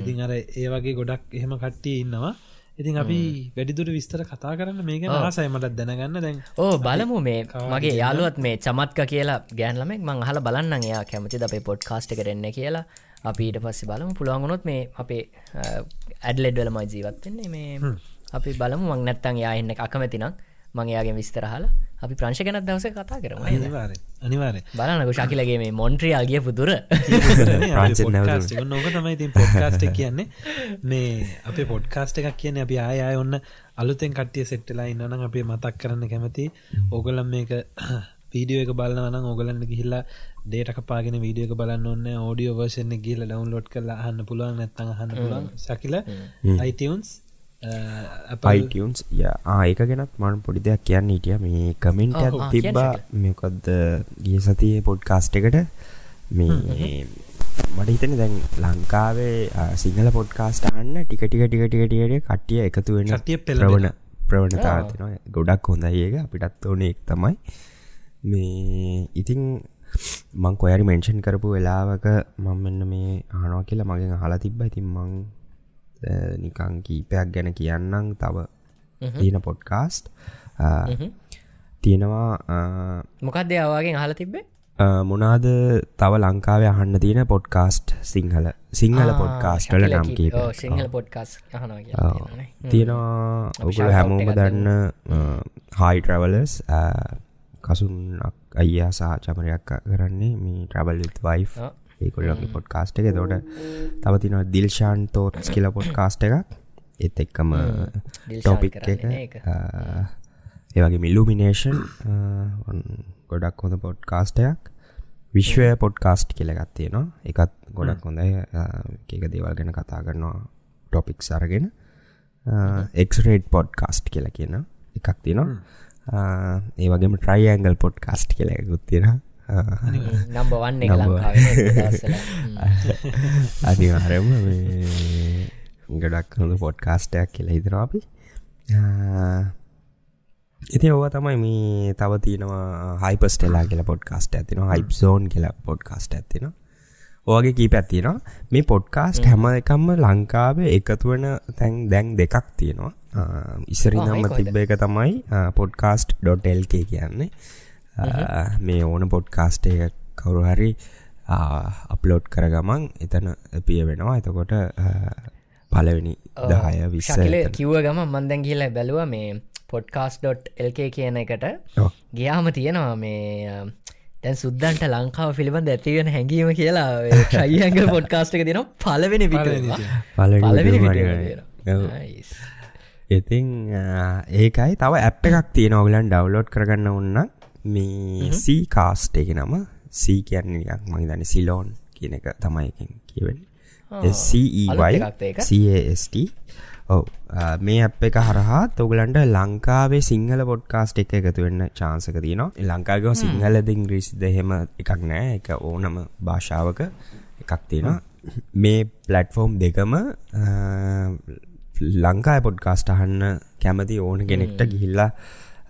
ඉතින් අර ඒ වගේ ගොඩක් එහෙම කට්ටිය ඉන්නවා. ඉතින් අපි වැඩිදුර විස්තර කතා කරන්න. මේක ආසයි මටත් දැනගන්න. දැන් ඕ බලමු මේ මගේ යාලුවත් මේ චමත්ක කියලා ගෑන්ලමෙක් මං හල බලන්න එයා කැමති අපේ පොඩ් කාස්ට කරන්න කියලා? අපිට පස්සේ බලමු. පුළුවන්ගුණොත් මේ අපේ ඇඩ්ලෙඩ්වලම ජීවත්වෙන්නේ මේ අපි බලමු මං නැත්තන් යා එන්න අකමැතිනම් මංයාගේ විස්තරහල අපි ප්‍රංශ ගැනත් දවස කතා කරම අනිවාර බලනක ශකිලගේ මේ මොන්ට්‍රියල් ගිය පුදුර නොක තමයි ති පොඩ්කාස්ට කියන්නේ. මේ අපේ පොඩ්කාස්ට එකක් කියන අපි ආය ඔන්න අලුතෙන් කට්ටිය සෙට්ටලා ඉන්නන අපේ මතක් කරන්න කැමති ඕගලම් මේක <clears throat> වීඩියෝ එක බලන්නවන ඕගලන්න ගිහිල්ලා ඩේට පාගෙන වීඩියෝ එක බලන්න ඔන්න ෝඩියෝ වර්ෂණ ගිල්ල ඩවන්ලෝඩ් කරලා අහන්න පුළුවන් නැත්තඟ හන්න පුළුවන්. සකිල අයිටවන්ස් පයිටන්ස් ආයක ගෙනත් මන් පොඩි දෙයක් කියන්න හිටිය. මේ කමෙන්ට තිබ්බා. මේකොද්ද? ගිය සතියේ පොඩ්කාස්ට එකට. මේ මට හිතන දැන් ලංකාවේ සිංහල පොඩ්කාස්ට අන්න ටික ටික ටික ටික ටිකට කට්ටිය එකතු වෙන ටිය පෙලවන ප්‍රවණතාතින ගොඩක් හොඳයි ඒක. අපිටත් ඕන එක් තමයි. මේ ඉතිං මං කොයරි මෙන්ෂන් කරපු වෙලාවක මං මෙන්න මේ හනෝ කියලා මගෙන් හලා තිබ්බ. ඉතින් මං නිකං කීපයක් ගැන කියන්නම් තව තියෙන පොඩ්කාස්ට්. තියෙනවා මොකක්ද අවාගෙන් හල තිබ්බේ? මොනාද තව ලංකාව අහන්න තියෙන පොඩ්කාස්ට් සිංහල සිංහල පොඩ්කාස්ටල නම් පොඩ්කාස් තියෙනවා ඔකුල හැමෝම දන්න හයි ට්‍රවලස් කසුන්නක් අයියා සහ චමරයක් කරන්නේ මේ ට්‍රබල් වයි ඒකොල්ලගේ පොඩ්කාස්ට එක. තොට තව තින දිල්ශාන් තෝට්ස් කියල පොඩ්කාස්ට එකක්. එත් එක්කම ටොපික් එක. ඒවගේ මිල්ලුමිනේෂන් ගොඩක් හොඳ පොඩ්කාස්ටයක් විශ්වය පොඩ්කාස්ට් කියලගත් තියෙනවා. එකත් ගොඩක් හොඳයි. එක දේවල් ගැන කතා කරනවා ටොපික් සරගෙන එක්රේඩ් පොඩ්කාස්ට් කියල කියන එකක් තියෙනවා. ඒ වගේම ට්‍රයි ඇංගල් පොඩ්කාස්ට් කියලකුත් තියෙන නම්බවන්න අනිවාරම ගඩක් හොඳ පොඩ්කාස්ටයක් කියලා හිතනවා අපි. ඉති ඔව තමයි මේ තව තියෙනවා හයිපස්ටෙලා කියලා පොඩ්කාස්ට ඇතින හයිප් සෝන් කියලා පොඩ්කාස්ට ඇතින ඕගේ කී පැත්තිනවා මේ පොඩ්කාස්ට් හැම. එකම්ම ලංකාවේ එකතුවන තැන් දැන් දෙකක් තියෙනවා. ඉස්සරිනම්ම තිබ්බ එක තමයි පොඩ්කාස්ට්.ල්ක කියන්නේ මේ ඕන පොඩ්කාස්ට් එක කවුරු හරි අප්ලෝඩ් කර ගමන් එතන පිය වෙනවා එතකොට පලවෙනි දහය විස්ස කිව්ව ගම මන්දැන් කියලා බැලුව මේ පොඩ්කාස්.ල්ක කියන එකට. ගියාම තියෙනවා මේ දැන් සුද්දන්ට ලංකාව පිළිබඳ ඇතිවෙන හැඟීම කියලා ශයිහඟ පොඩ්කාස්ට <laughs> එක තින පලවෙනි පල ඉතින් ඒකයි. තව ඇප් එකක් තියෙන ඔගලන් ඩවලෝඩ් කරගන්න ඔන්න මේ සී කාස්ට එක නම සී කියන්නේයක් මහිතන සිලෝන් කියන එක තමයිකින් කියවෙන් CEYCAST ඔව. මේ අප එක හරහා තොගලන්ට ලංකාවේ සිංහල පොඩ්කාස්ට් එක එකතු වෙන්න චාන්සක තියනවා. ලංකාගව සිංහල දිංග්‍රීසිද එහෙම එකක් නෑ. එක ඕනම භාෂාවක එකක් තියෙනවා. මේ පලට්ෆෝම් දෙකම ලංකාය පොඩ්කාස්ට අහන්න කැමති ඕන කෙනෙක්ට ගිහිල්ලා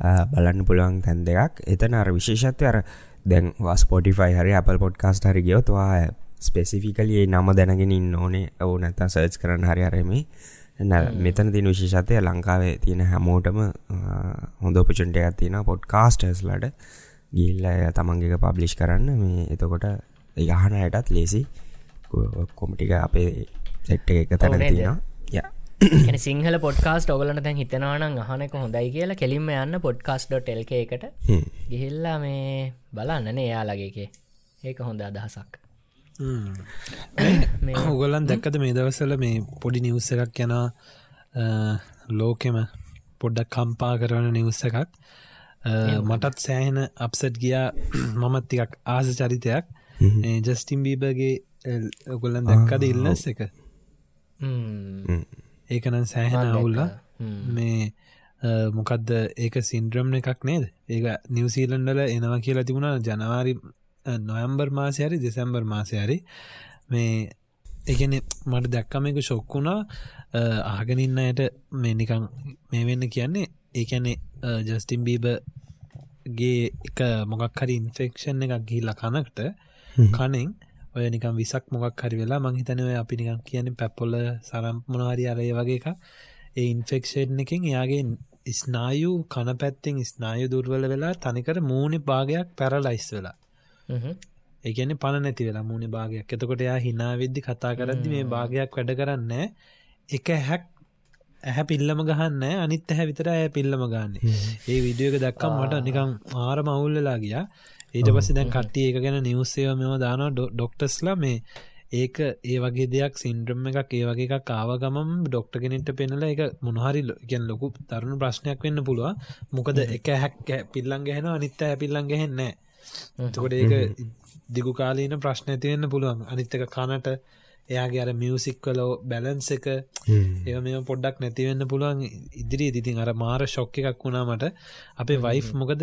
බලන්න පුළුවන් තැන් දෙයක් එතන අර විශේෂත්වය අර දැන් වස් පොටිෆයි හරි අපල් පොඩ්කාස්ට හරි ගියොත්වා ස්පෙසිෆිකලියේ නම දැනගෙන ඉන්න ඕනේ. ඕ නැත සර්ච් කරන්න හරි අරමි. මෙතන තින විශේෂතය ලංකාවේ තියෙන හැමෝටම හොඳ පචුන්ටයක් තියෙන පොඩ්කාස්ටර්ස්ලට ගිල්ල තමන්ගේක පබ්ලිෂ් කරන්න. මේ එතකොට යහන අයටත් ලේසි. කොමටික අපේ සෙට්ට එක තැන තියෙනවා. ය සිංහල පොඩ්කාස්ට ඔගලන දැන් හිතනවාන අහනක හොඳයි කියලා. කෙලින්ම යන්න පොඩ්කාස්.ටල්ක එකට. ගිහිල්ලා මේ බලන්නනේ එයාලගේකේ ඒක හොඳ අදහසක්. ඔගොලන් දැක්කද මේ දවසල මේ පොඩි නිවස්ස එකක් යන ලෝකෙම පොඩ්ඩක් කම්පා කරන නිවස්ස එකක්. මටත් සෑහෙන අපසට් ගියා. <clears throat> මමත් ටිකක් ආස චරිතයක්. ජස්ටිම් බීබගේ ඔගොල්ලන් දැක්කද ඉල්ලස් එක ඒකනම් සෑහෙන අවුල්ල. මේ මොකක්ද ඒක සින්ද්‍රම්න එකක් නේද? ඒක නිවසීලන්ඩල එනවා කියලා තිබුණා ජනවාරි නොයම්බර් මාසයරි දෙසැම්බර් මාසයරි මේ එකන මට දැක්කම එක ශොක්කුණා ආගනින්න අයට මේ නිකං මේ වෙන්න කියන්නේ ඒකැනෙ ජස්ටිම් බීබ ගේ එක මොකක් හරි ඉන්ෆෙක්ෂන් එකක් ගිහිල්ල කනකට කනෙන් ඔය නිකම් විසක් මොකක් හරි වෙලා මංහිතනව අපි නිකම් කියන පැපොල සරම් මොනහරි අරය වගේ එක ඒ ඉන්ෆෙක්ෂන් එකින් එයාගේ ස්නායු කන පැත්තෙන් ස්නායු දුර්වල වෙලා තනිකර මූුණි භාගයක් පැරලයිස් වෙලා. ඒගැන පණ නැති වෙලා මූුණි භාගයක්. එතකොට එයා හිනාවිද්දි කතා කරද්දි මේ භාගයක් වැඩ කරන්න එක හැක් ඇහැ පිල්ලම ගහන්න අනිත් ඇහැ විතර ඇය පිල්ලම ගන්න ඒ විඩියෝක දක්කම් මට නිකං ආර මවුල්ලලා ගියා ඊට පස්ස දැන් කට්ටිය එක ගැන නිවස්සේව මෙම දානවා. ඩොක්ටස්ලා මේ ඒක ඒ වගේ දෙයක් සින්ද්‍රම් එකක් ඒ වගේ එකක් ආවගමම් ඩොක්ට කෙනෙට පෙනල එක මොනහරි ගැන් ලොකු තරුණු ප්‍රශ්නයක් වෙන්න පුළුව මොකද එක හැක් පිල්ලන් ගැහෙන අනිත්ත පිල්ලන් ගැහෙන්නේ තකොට ඒක දිගු කාලීන ප්‍රශ්න ඇතිවෙන්න පුළුවන්. අනිත්තක කනට එයාගේ අර මියසික් කලෝ බැලන්ස එක ඒ මේ පොඩ්ඩක් නැතිවෙන්න පුළුවන්. ඉදිරි ඉතින් අර මාර ශොක්ක එකක් වුණාමට අපේ වයිෆ් මොකද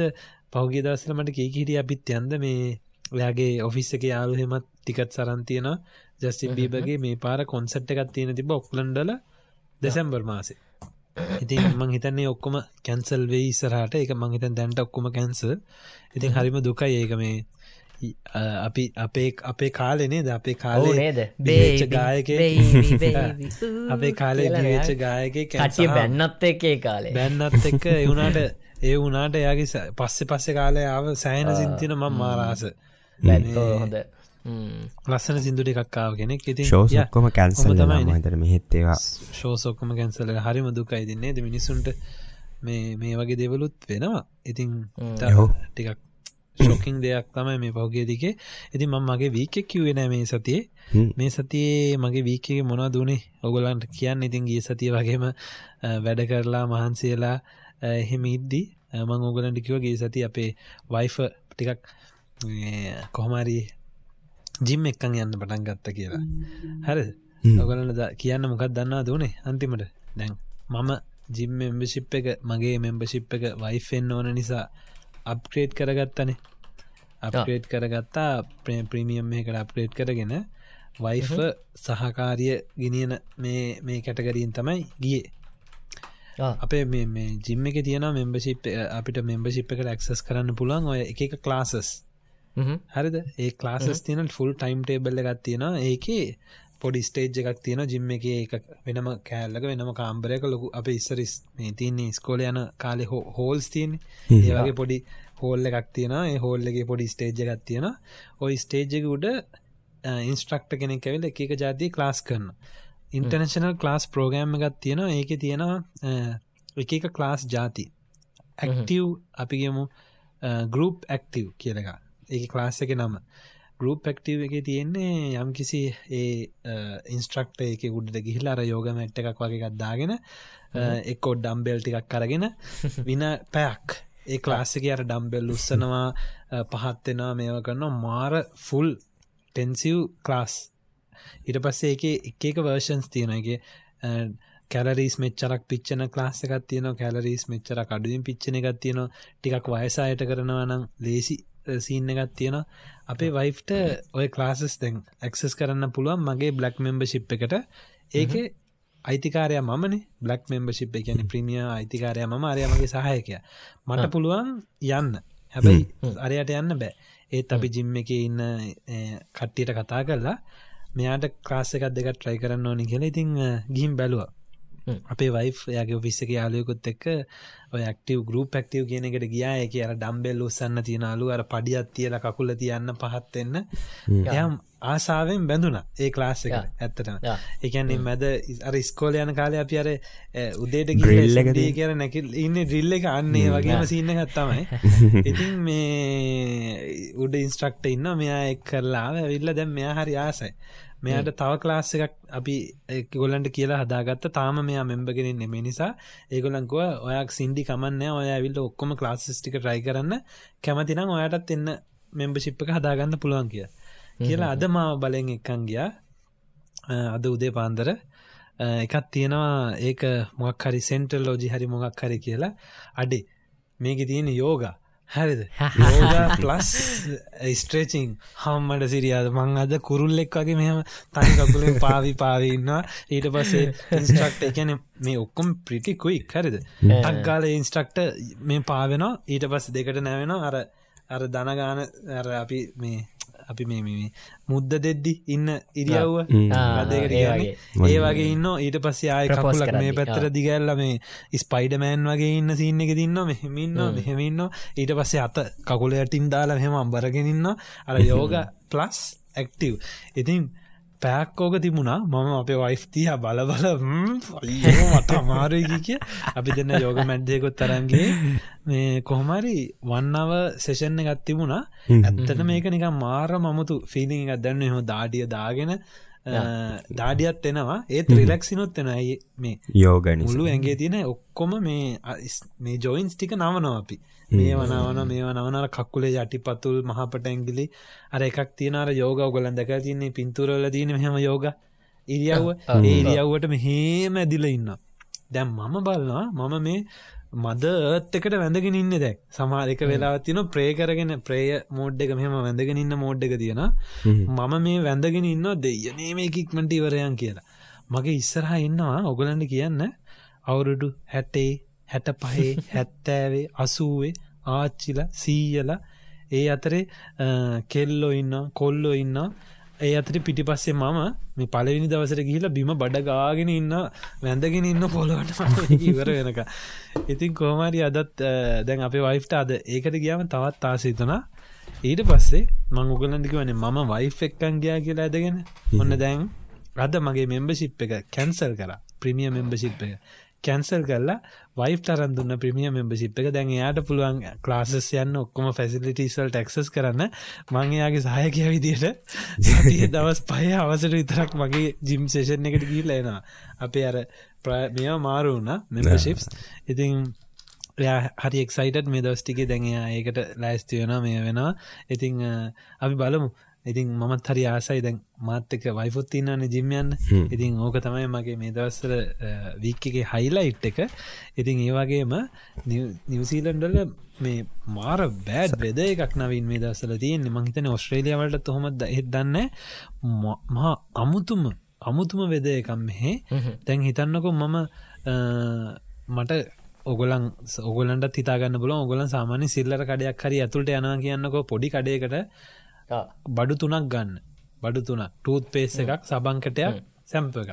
පහුගේ දවසල මට කී හිටිය අපිත් යන්ද මේ ඔයාගේ ඔෆිස් එක යාලු හෙමත් ටිකත් සරන්තියන ජස්ටින් බීබගේ මේ පාර කොන්සට් එකත් තියෙන තිබ ඔක්ලන්ඩල දෙසැම්බර් මාසේ. ඉතින් මං හිතන්නේ ඔක්කොම කැන්සල් වෙයි ඉස්සරහට. එක මංහිතන් දැන්ට ඔක්කොම කැන්සල් ඉතින් හරිම දුකයි ඒක මේ අපි අපේ අපේ කාලනේ ද අපේ කාලේ නේද? බේච ගායක. <laughs> අපේ කාලේ ගායක කටිය බැන්නත් එකේ කාලේ. බැන්නත් එක්ක. එවුණට ඒ වුනාට එයාගේ පස්සෙ පස්සෙ කාලය ආව සෑන සින්තින මම් මාරාස හොඳ. ලස්සන සිින්දුට එකක්කාව කෙනෙක්. ඉති ශෝසක්කොම කැන්සල් තමයිතර මෙහෙත්තේවා ශෝසොක්කම කැන්සල හරිම දුකයි දින්නේ ද මිනිසුන්ට මේ මේ වගේ දෙවලුත් වෙනවා. ඉතින් ටිකක් <coughs> ශෝකින් දෙයක් තමයි මේ පහුගේ දිකේ ඉති මං මගේ වීකෙක් කිව්වෙන මේ සතියේ. මේ සතියේ මගේ වීකගේ මොනා දුනේ ඔගොලන්ට කියන්න. ඉතින් ගිය සතිය වගේම වැඩ කරලා මහන්සේලා එහෙම ඉද්දි මං ඕගලන්ට කිවගේ සති අපේ වයිෆ ටිකක් කොහොමරී ජිම් එක්කන් යන්න පටන් ගත්ත කියලා. හරි ඔගලට කියන්න මොකක් දන්නා දුනේ අන්තිමට? දැන් මම ජිම් මෙම්බශිප් එක මගේ මෙම්බශිප් එක වයිෆෙන් ඕන නිසා අප්ක්‍රේට් කරගත්තනේ. අප්‍රේට් කරගත්තා ප්‍රීමියම් එකට අප්‍රේට් කරගෙන වයිෆ සහකාරිය ගිනියන මේ මේ කැටගරීන් තමයි ගියේ. අපේ මේ ජිම්ම එක තියෙන මෙම්බශිප් අපිට මෙම්බශිප් එකට ඇක්සස් කරන්න පුළුවන් ඔය එක ක්ලාසස් හරිද? ඒ ක්ලාසස් තියන ෆුල් ටයිම් ටේබල්ල එකත් තියෙන ඒකේ පොඩි ස්ටේජ් එකක් තියෙන ජිම්ම එක එක වෙනම කෑල්ලක වෙනම කාම්බරයක ලොකු අප ඉස්සරිස් මේ තින්නේ ස්කෝල යන කාලෙ හෝ හෝල්ස් තියන් ඒවගේ පොඩි හෝල්ල එකක් තියෙන ඒ හෝල්ලගේ පොඩි ස්ටේජ් එකක් තියෙන ඔයි ස්ටේජ්ජක උඩ ඉන්ස්ට්‍රක්ට කෙනෙක් ඇවිල එක එක ජාතිය ක්ලාස් කරන ඉන්ටර්නශනල් ක්ලාස් ප්‍රෝගෑම් එකක් තියෙන ඒක තියෙන එක එක ක්ලාස් ජාති ඇක්ටව් අපිගේමු ගරුප් ඇක්ටව් කියලක ඒ ක්ලාස් එක නම ගරුප් පැක්ටව එක තියෙන්නේ යම් කිසි ඒ ඉන්ස්ට්‍රක්ට එක උඩට ගිහිලාර යෝගම එට්ට එකක් වගේ ගත්දාගෙන එක්කෝ ඩම්බෙල් ටිකක් කරගෙන වින පැයක්. ඒ ක්ලාසික අර ඩම්බෙල් උත්සනවා පහත්වෙනවා මේව කරන්න මාර ෆුල් ටෙන්සිව් ක්ලාස් ඉට පස්සේ එක එක එක වර්ෂන්ස් තියෙනගේ කැලරීස් මෙච්චරක් පිච්චන ක්ලාස් එකක් තියන කැලරීස් මෙච්චර අඩුවෙන් පිච්චන එකක් තියෙන ටිකක් වයසායට කරනවා නම් ලේසි සීන්න එකත් තියෙන අපේ වයිෆ්ට ඔය ක්ලාසස් දැන් ඇක්සස් කරන්න පුළුවන් මගේ බ්ලක් මෙම්බශිප් එකට. ඒක අයිතිකාරය මමන. බ්ලක් මෙම්බශිප් එකන ප්‍රමිය අයිතිකාරය ම අරයමගේ සහයකය. මට පුළුවන් යන්න. හැබැයි අරයට යන්න බෑ. ඒත් අපි ජිම්ම එක ඉන්න කට්ටියට කතා කරලා මෙයාට ක්‍රාස එකත් දෙක ට්‍රයි කරන්න ඕනි කියලා ඉතිං ගිහිම් බැලුව අපේ වයි් යාගේ ඔෆිස්සක යාලයකුත් එක්ක ඔය ක්ටව ගරුප ක්ටව කියන එකට ගියා. එක අර ඩම්බෙල් උස්සන්න තියෙනලු අර පඩියත් තියල කකුල තියන්න පහත්වෙන්න යම් ආසාාවෙන් බැඳුන ඒ ක්ලාස් එක ඇත්තටම. එකන්නේ මැද අර ස්කෝල යන කාලය අපි අර උදේට ගිල්ලදී කියර නැකිල් ඉන්න ඩිල්ල එක අන්නේ වගේම සින්න ගත්තමයි <laughs> ඉතින් මේ උඩ ඉන්ස්ට්‍රක්ට ඉන්න මෙයා එක් කරලා ඇවිල්ල දැම් මෙයා හරි ආසයි මෙයාට තව ක්ලාස් එකක් අපි ගොලන්ට කියලා හදාගත්ත. තාම මෙයා මෙම්බගෙනින් නෙම නිසා ඒගොලංකුව ඔයක් සින්ඩි කමන්න ඔය ඇවිල්ල ඔක්කොම ක්ලාස්ස්ටික ට්‍රයි කරන්න. කැමතිනම් ඔයටත් එන්න මෙම්බශිප් එක හදාගන්න පුළුවන් කිය කියලා අද මාව බලෙන් එක්කන් ගියා. අද උදේ පාන්දර. එකත් තියෙනවා. ඒක මොක් හරි සෙන්ටල් ලෝජි හරි මොකක් හරි කියලා. අඩේ. මේක තියෙන යෝගා හරිද? ප්ලස් ස්ට්‍රේචිං හම්මට සිරියාද? මං අද කුරුල්ලෙක් වගේ මෙහම තනි කකුලෙන් පාවි පාවින්නවා ඊට පස්සේ ඉන්ස්ට්‍රක්ට එකන මේ ඔක්කොම් ප්‍රිටිකුයි හරිද? ටක්ගාල ඉන්ස්ට්‍රක්ට මේ පාවෙනවා. ඊට පස්ස දෙකට නැවෙනවා. අර අර දනගාන අර අපි මේ අපි මේ මුද්ද දෙද්දි ඉන්න ඉරියව්ව ඒ වගේ. ඉන්න ඊට පස්සේ ආය කකුලක් මේ පැත්තර දිගැල්ල මේ ස්පයිඩමෑන් වගේ ඉන්න සින්න එක දින්න මෙහෙමින්න මෙහෙමන්න ඊට පස්සේ අත කකුලයටින් දාලා හෙම අම්බරගෙනන්න අර යෝග ප්ලස් ඇක්ටව් ඉතින් පැක්කෝක තිබුණා. මම අපේ වයිෆ්තිය බල බල මට අමාරුයි කිය අපි දෙන්න යෝග මැඩ්දයකොත් තරන්ගේ මේ කොහොමරි වන්නව සෙෂන්න එකත් තිබුණා. ඇත්තට මේක නික මාර මමුතු ෆිලි එකක් දැන්න. හො දාඩිය දාගෙන දාඩියත් එනවා. ඒත් රිලක්සිනොත් එෙන ඇයි මේ යෝගනි මුළු ඇගේ තියෙන ඔක්කොම මේ මේ ජොයින්ස් ටික නවනවා අපි. මේ වනවන මේ වනවනර කක්කුලේ යටි පතුල් මහපට ඇංගිලි අර එකක් තියෙනර යෝග ඔගලන් දැක තින්නේ පින්තුරල දීන මෙහම යෝග ඉරියව්ව. ඒ ඉරියව්වට මෙහේම ඇදිල ඉන්න දැම් මම බලනවා මම මේ මද ඒත් එකට වැඳගෙන ඉන්න දැක් සමාරක වෙලා තින ප්‍රේ කරගෙන ප්‍රේය මෝඩ් එක මෙහම වැඳගෙන ඉන්න මෝඩ් එක තියෙන මම මේ වැඳගෙන ඉන්න දෙයනේ මේ කික්මට ඉවරයන් කියලා. මගේ ඉස්සරහා ඉන්නවා ඔගලන්ට කියන්න. අවුරුඩු හැටේ හැට පහේ <laughs> හැත්තෑවේ අසුවේ ආච්චිල සීයල ඒ අතරේ කෙල්ලෝ ඉන්න කොල්ලෝ ඉන්න ඒ අතර පිටි පස්සේ මම මේ පලවිනි දවසට ගිහිලා බිම බඩගාගෙන ඉන්න වැඳගෙන ඉන්න පොළොවට <laughs> ඉවර වෙනක ඉතින් කෝමාරි අදත් දැන් අපේ වයිෆ්ට අද ඒකට ගියාම තවත් ආසහිතුනා ඊට පස්සේ මං උගලන්දික වනේ මම වයිෆ් එක්කන් ගයා කියලා ඇදගෙන. ඔන්න දැන් අද මගේ මෙම්බසිප් එක කැන්සල් කර. ප්‍රමිය මෙම්බසිප් එක කැන්සල් කරලා වයිෆ් තරන් දුන්න ප්‍රමිය මෙම්බසිප් එක. දැන් එයාට පුළුවන් ක්ලාසස් යන්න ඔක්කොම ෆැසිලිටිසල් ටක්සස් කරන්න. මංයාගේ සහයකය විදියට සතිය දවස් පය අවසට විතරක් මගේ ජිම් සේෂන් එකට ගීල එනවා. අපේ අර මෙ මාරු වුණ මෙම්බශිප්ස් ඉතින් හරි එක්සයිටත් මේ දවස්ටිකේ දැඟයා ඒකට ලෑස්ති වෙන මේ වෙනවා. ඉතිං අපි බලමු. ඉතින් මමත් හරි ආසයි දැන් මාත්‍යක වයිෆුත් ඉන්නන්න ජිම්යන්න ඉතින් ඕක තමයි මගේ මේ දවස්සර වීක්කගේ හයිලයිට් එක ඉතින් ඒවාගේම නිවසීලන්ඩල මේ මාර බෑඩ් වෙද එකක් නවින් මේ දවසල තියෙන් මහිතන ඔස්ට්‍රේලියාවලට තොහොමත් එත් දන්න මහා අමුතුම අමුතුම වෙද එකම් මෙහේ. තැන් හිතන්නකො මම මට ඔගලන් ඔගලන්ට හිතාගන්න බල ඔගලන් සාමාන්‍ය සිල්ලර කඩයක් හරි ඇතුළට යනා කියන්නකො පොඩි කඩයකට බඩු තුනක් ගන්න. බඩු තුනක්. ටූත් පේස් එකක් සබංකටයක් සැම්ප එක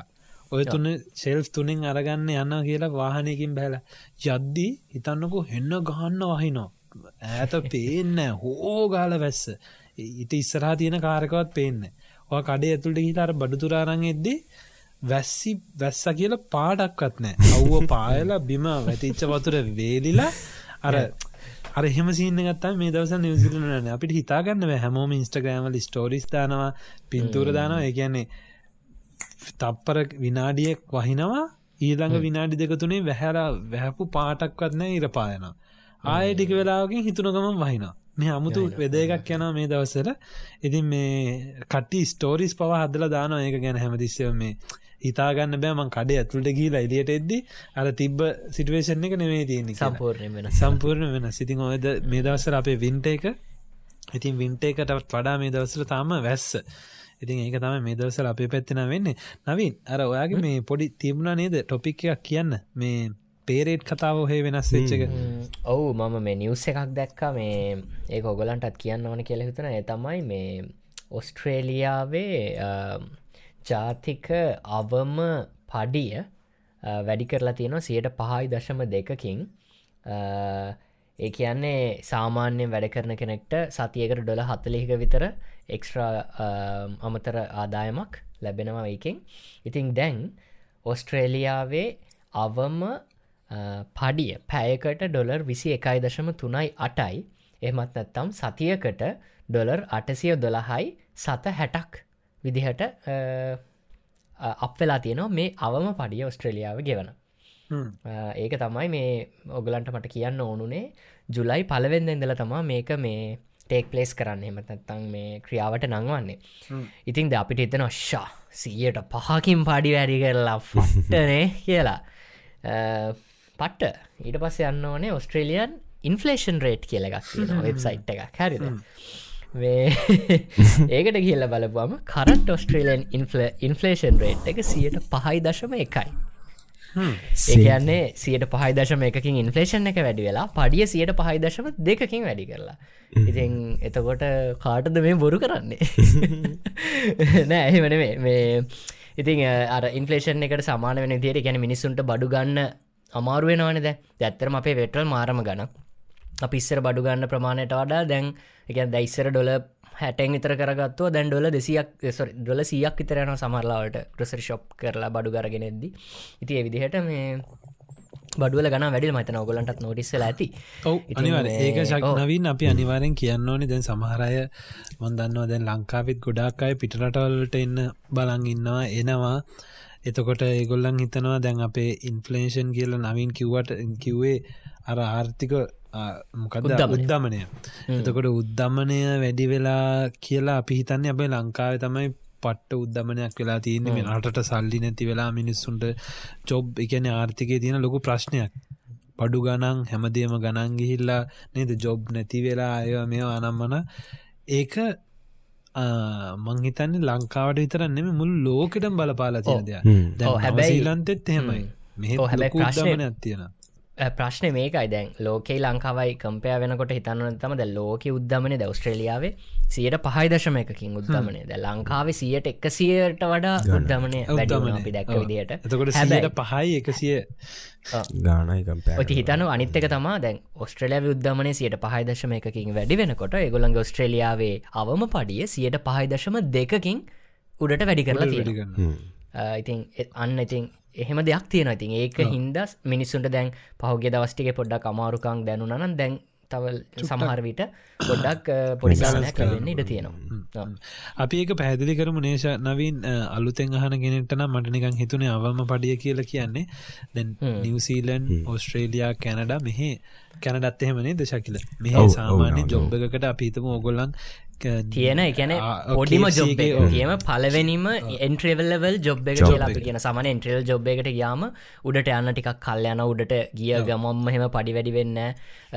ඔය තුන ශෙල්ස් තුනින් අරගන්න යන්න කියලා වාහනයකින් බැල ජද්දී හිතන්නකු හෙන්න ගහන්න වහිනෝ ඇත පේන්න හෝ ගාල වැස්ස. ඉට ඉස්සරහා තියෙන කාරකවත් පේන්න ඔය කඩේ ඇතුළට හිතර බඩුතුරාරං එද්දී වැස්සි වැස්ස කියල පාඩක්වත් නෑ අව්ව පායලා බිම වැතිච්ච වතුර වේලිලා අර අර එහෙම සින්න ගත්තා මේ දවස නිවසිලන අපිට හිතාගන්න හැමෝම ඉන්ස්ටග්‍රෑමල ස්ටෝරිස් දානවා පින්තූර දානවා. ඒ කියන්නේ තප්පර විනාඩියෙක් වහිනවා. ඊළඟ විනාඩි දෙක තුනේ වැහැලා වැහැපු පාටක්වත් නෑ ඉරපායනවා ආය ටික වෙලාවකින් හිතුනගමන් වහිනවා. මේ අමුතු වෙද එකක් යන මේ දවසල ඉතින් මේ කට්ටි ස්ටෝරිස් පව හදල දානවා. ඒක ගැන හැමතිස්සව මේ හිතාගන්න බෑමන් කඩේ ඇතුළට ගීලා එලියට එද්දි අර තිබ්බ සිටුවේෂන් එක නෙවේ තියෙන සම්පූර්ණය වෙන සම්පූර්ණ වෙන සිතින් ඔයද මේ දවසර අපේ වින්ට එක ඉතින් වින්ට එකටත් වඩා මේ දවසල තාම වැස්ස. ඉතින් ඒක තම මේ දවසල අපේ පැත්තින වෙන්නේ. නවින් අර ඔයාගේ මේ පොඩි තිබුණා නේද? ටොපික් එකක් කියන්න. මේ පේරේට් කතාව හේ වෙනස් වෙච්චක ඔවු මම මේ නිවස් එකක් දැක්කා. මේ ඒ ඔගලන්ටත් කියන්න ඕන කියල හිතන ඒ තමයි මේ ඔස්ට්‍රේලියාවේ ජාතික අවම පඩිය වැඩි කරලා තියෙනවා සියට පහයි දශම දෙකකින්. ඒ කියන්නේ සාමාන්‍යයෙන් වැඩ කරන කෙනෙක්ට සතියකට ඩොල හත්තලිහික විතර එක්ස්ට්‍රා අමතර ආදායමක් ලැබෙනවා ඒකෙන්. ඉතිං දැන් ඔස්ට්‍රේලියාවේ අවම පඩිය පැයකට ඩොලර් විසි එකයි දශම තුනයි අටයි. එහමත් නැත්තම් සතියකට ඩොලර් අටසිය දොළහයි සත හැටක් විදිහට අප වෙලා තියෙනවා මේ අවම පඩිය ඔස්ට්‍රලියාව ගෙවන. ඒක තමයි මේ ඔගලන්ට මට කියන්න ඕනුනේ. ජුලයි පලවෙන්න ඉඳල තමා මේක මේ ටේක් පලේස් කරන්න. එමතත්තං මේ ක්‍රියාවට නංවන්නේ. ඉතින් ද අපිට එතන ශ්ෂා සීයට පහකින් පාඩි වැඩි කරලා ෆටනේ කියලා. පට්ට. ඊට පස්ස යන්න ඕනේ ඔස්ට්‍රේලියන් ඉන්ෆලේෂන් රේට් කියලගක් වෙබ්සයිට් එක හැරිද <laughs> ඒකට කියල්ල බලපුම කරට ඔස්ට්‍රේලන් ඉන්ෆලේෂන් රේට් එක සියට පහයි දශම එකයි ඒකන්නේ සියට පහයි දශම එකකින් ඉන්ෆලේෂන් එක වැඩි වෙලා පඩිය සියට පහයි දශම දෙකකින් වැඩි කරලා. ඉතින් එතකොට කාටද මේ බොරු කරන්නේ? <laughs> නෑ එහෙමන මේ ඉතින් අර ඉන්ෆලේෂන් එකට සමාන වෙන තියට ගැන මිනිස්සුන්ට බඩු ගන්න අමාරුවෙනවනද දැත්තරම අපේ වෙටල් මාරම ගනක් අපිස්සර බඩු ගන්න ප්‍රමාණයට වඩා දැන් එක දැයිස්සර ඩොල හැටෙන් විතර කරගත්තුව දැන් ඩොල දෙසියක් ඩොල සියක් විතරයන සමරලාවට ක්‍රසර් ශොප් කරලා බඩු කරගෙනෙද්දි ඉති එවිදිහට මේ බඩුවල ගන වැඩි මතන ඔගලන්ටත් නොටිස්සල ඇති. ඒක ශක්නවින් අපි අනිවාරෙන් කියන්න ඕනි. දැන් සමහරය මොන්දන්නවා දැන් ලංකාවිත් ගොඩක් අය පිටරටවල්ට එන්න බලන් ඉන්නවා එනවා. එතකොට ඒගොල්ලන් හිතනවා දැන් අපේ ඉන්ෆලේෂන් කියල නවින් කිව්වට කිව්වේ අර ආර්ථික මොකද උද්දමනය. එතකොට උද්දමනය වැඩි වෙලා කියලා අපි හිතන්නේ අපේ ලංකාව තමයි පට්ට උද්දමනයක් වෙලා තියන්නේ. මේ රටට සල්ලි නැති වෙලා මිනිස්සුන්ට චොබ් එකන ආර්ථිකය තියෙන ලොකු ප්‍රශ්නයක්. පඩු ගනන් හැමදේම ගණන් ගිහිල්ලා නේද? ජොබ් නැති වෙලා අය මේ අනම්මන. ඒක මංහිතන්නේ ලංකාවට විතරන්නෙම මුල් ලෝකටම් බලපාලා දැ හැබැයි ලන්තෙත් එහෙමයි. මෙ හැබැයි ප්‍රශ්නයක් තියෙන ප්‍රශ්න මේකයි. දැන් ලෝකේ ලංකාවයි කම්පය වෙනකොට හිතන්න තම ද ලෝක උද්දමන ද ස්ට්‍රේලියාවේ සියට පහයි දශම එකකින් උද්දමනය ද ලංකාවේ සියට එකසියට වඩා උද්දමනය වැඩ අපි දැක්ක විදියට එතකොට සට පහයි එකසිය ගානයි හිතන අනිත්තක තම දැන් ඔස්ට්‍රලිය උද්දමන සියට පහයි දශම එකකින් වැඩි වෙනකොට ඒගොළන්ගේ ඔස්ට්‍රේලියාවේ අවම පඩිය සියට පහයි දශම දෙකකින් උඩට වැඩි කරලා තියෙන ඉතින් අන්න ඉතින් එහෙම දෙයක් තියෙන ඉතින් ඒක හින්දස් මිනිස්සුන්ට දැන් පහුගේ දවස්ටික පොඩ්ඩක් අමාරුකං දැනුනනන් දැන් තවල් සමහරවිට පොඩ්ඩක් පොඩිසාලයක් වෙන්න ඉඩ තියෙනවා. අපි ඒක පැදිලි කරමු නේශ නවින් අලුතෙන් අහන ගෙනෙටන මටනිකං හිතුනේ අවම පඩිය කියල කියන්නේ. දැන් නිවසීලන් ඔස්ට්‍රේලයා කැනඩා මෙහේ කැනඩත් එහෙමනේ දශකිල මෙහ සාමාන්‍ය ජොබ්බකට අපිතම ඕගොල්ලන් තියෙන එකන පොඩිම ජොබ් කියම පලවෙනිම එන්ට්‍රවල්ලවල් ජොබ් එක කියලා කියන සමන එන්ට්‍රල් ජොබ් එකට යාම උඩට යන්න ටිකක් කල් යන උඩට ගිය ගමොම්ම හෙම පඩි වැඩි වෙන්න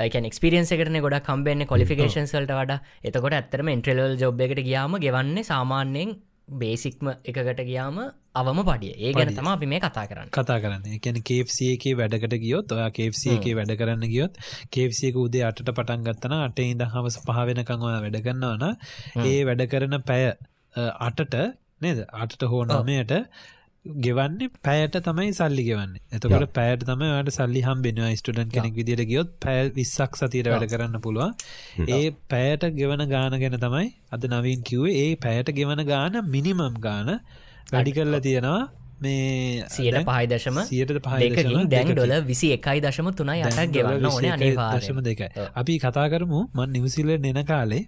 එකන එක්ස්පිරියන්ස එකටන ගොඩ කම්බෙන්න්න කොලිෆිකේන්සල්ට වඩ. එතකොට ඇත්තරම එන්ට්‍රලල් ජොබ් එකට ගියාම ගෙවන්නේ සාමාන්‍යයෙන් බේසික්ම එකකට ගියාම අවම පඩිය. ඒ ගැන තම අපි මේ කතා කරන්න. කතා කරන්න. එකැන කේFCක වැඩකට ගියොත් ඔයා කේFCක වැඩ කරන්න ගියොත් කේFCක උදේ අට පටන් ගත්තන අට ඉඳ හවස පහවෙනකං ඔයා වැඩ කරන්නවන ඒ වැඩ කරන පැය අටට නේද? අටට හෝ නමයට ගෙවන්නේ පැයට තමයි සල්ලි ගෙවන්නේ. එතකොට පැයට තම ට සල්ලි හම් බෙනවා ස්ටඩන් කෙනෙක් විදිට ගියොත් පැල් විස්සක් සතීර වැඩ කරන්න පුළුවන්. ඒ පැයට ගෙවන ගාන ගැන තමයි අද නවීන් කිව්වේ. ඒ පැයට ගෙවන ගාන මිනිමම් ගාන වැඩි කරලා තියෙනවා. මේ සියට පහයිදශම සියට පහකින් දැන් ඩොල විසි එකයි දශම තුනයි අට ගෙවන්න ඕන අනිවාර්ශම දෙක අපි කතා කරමු. මන් නිවසිල්ල නෙන කාලේ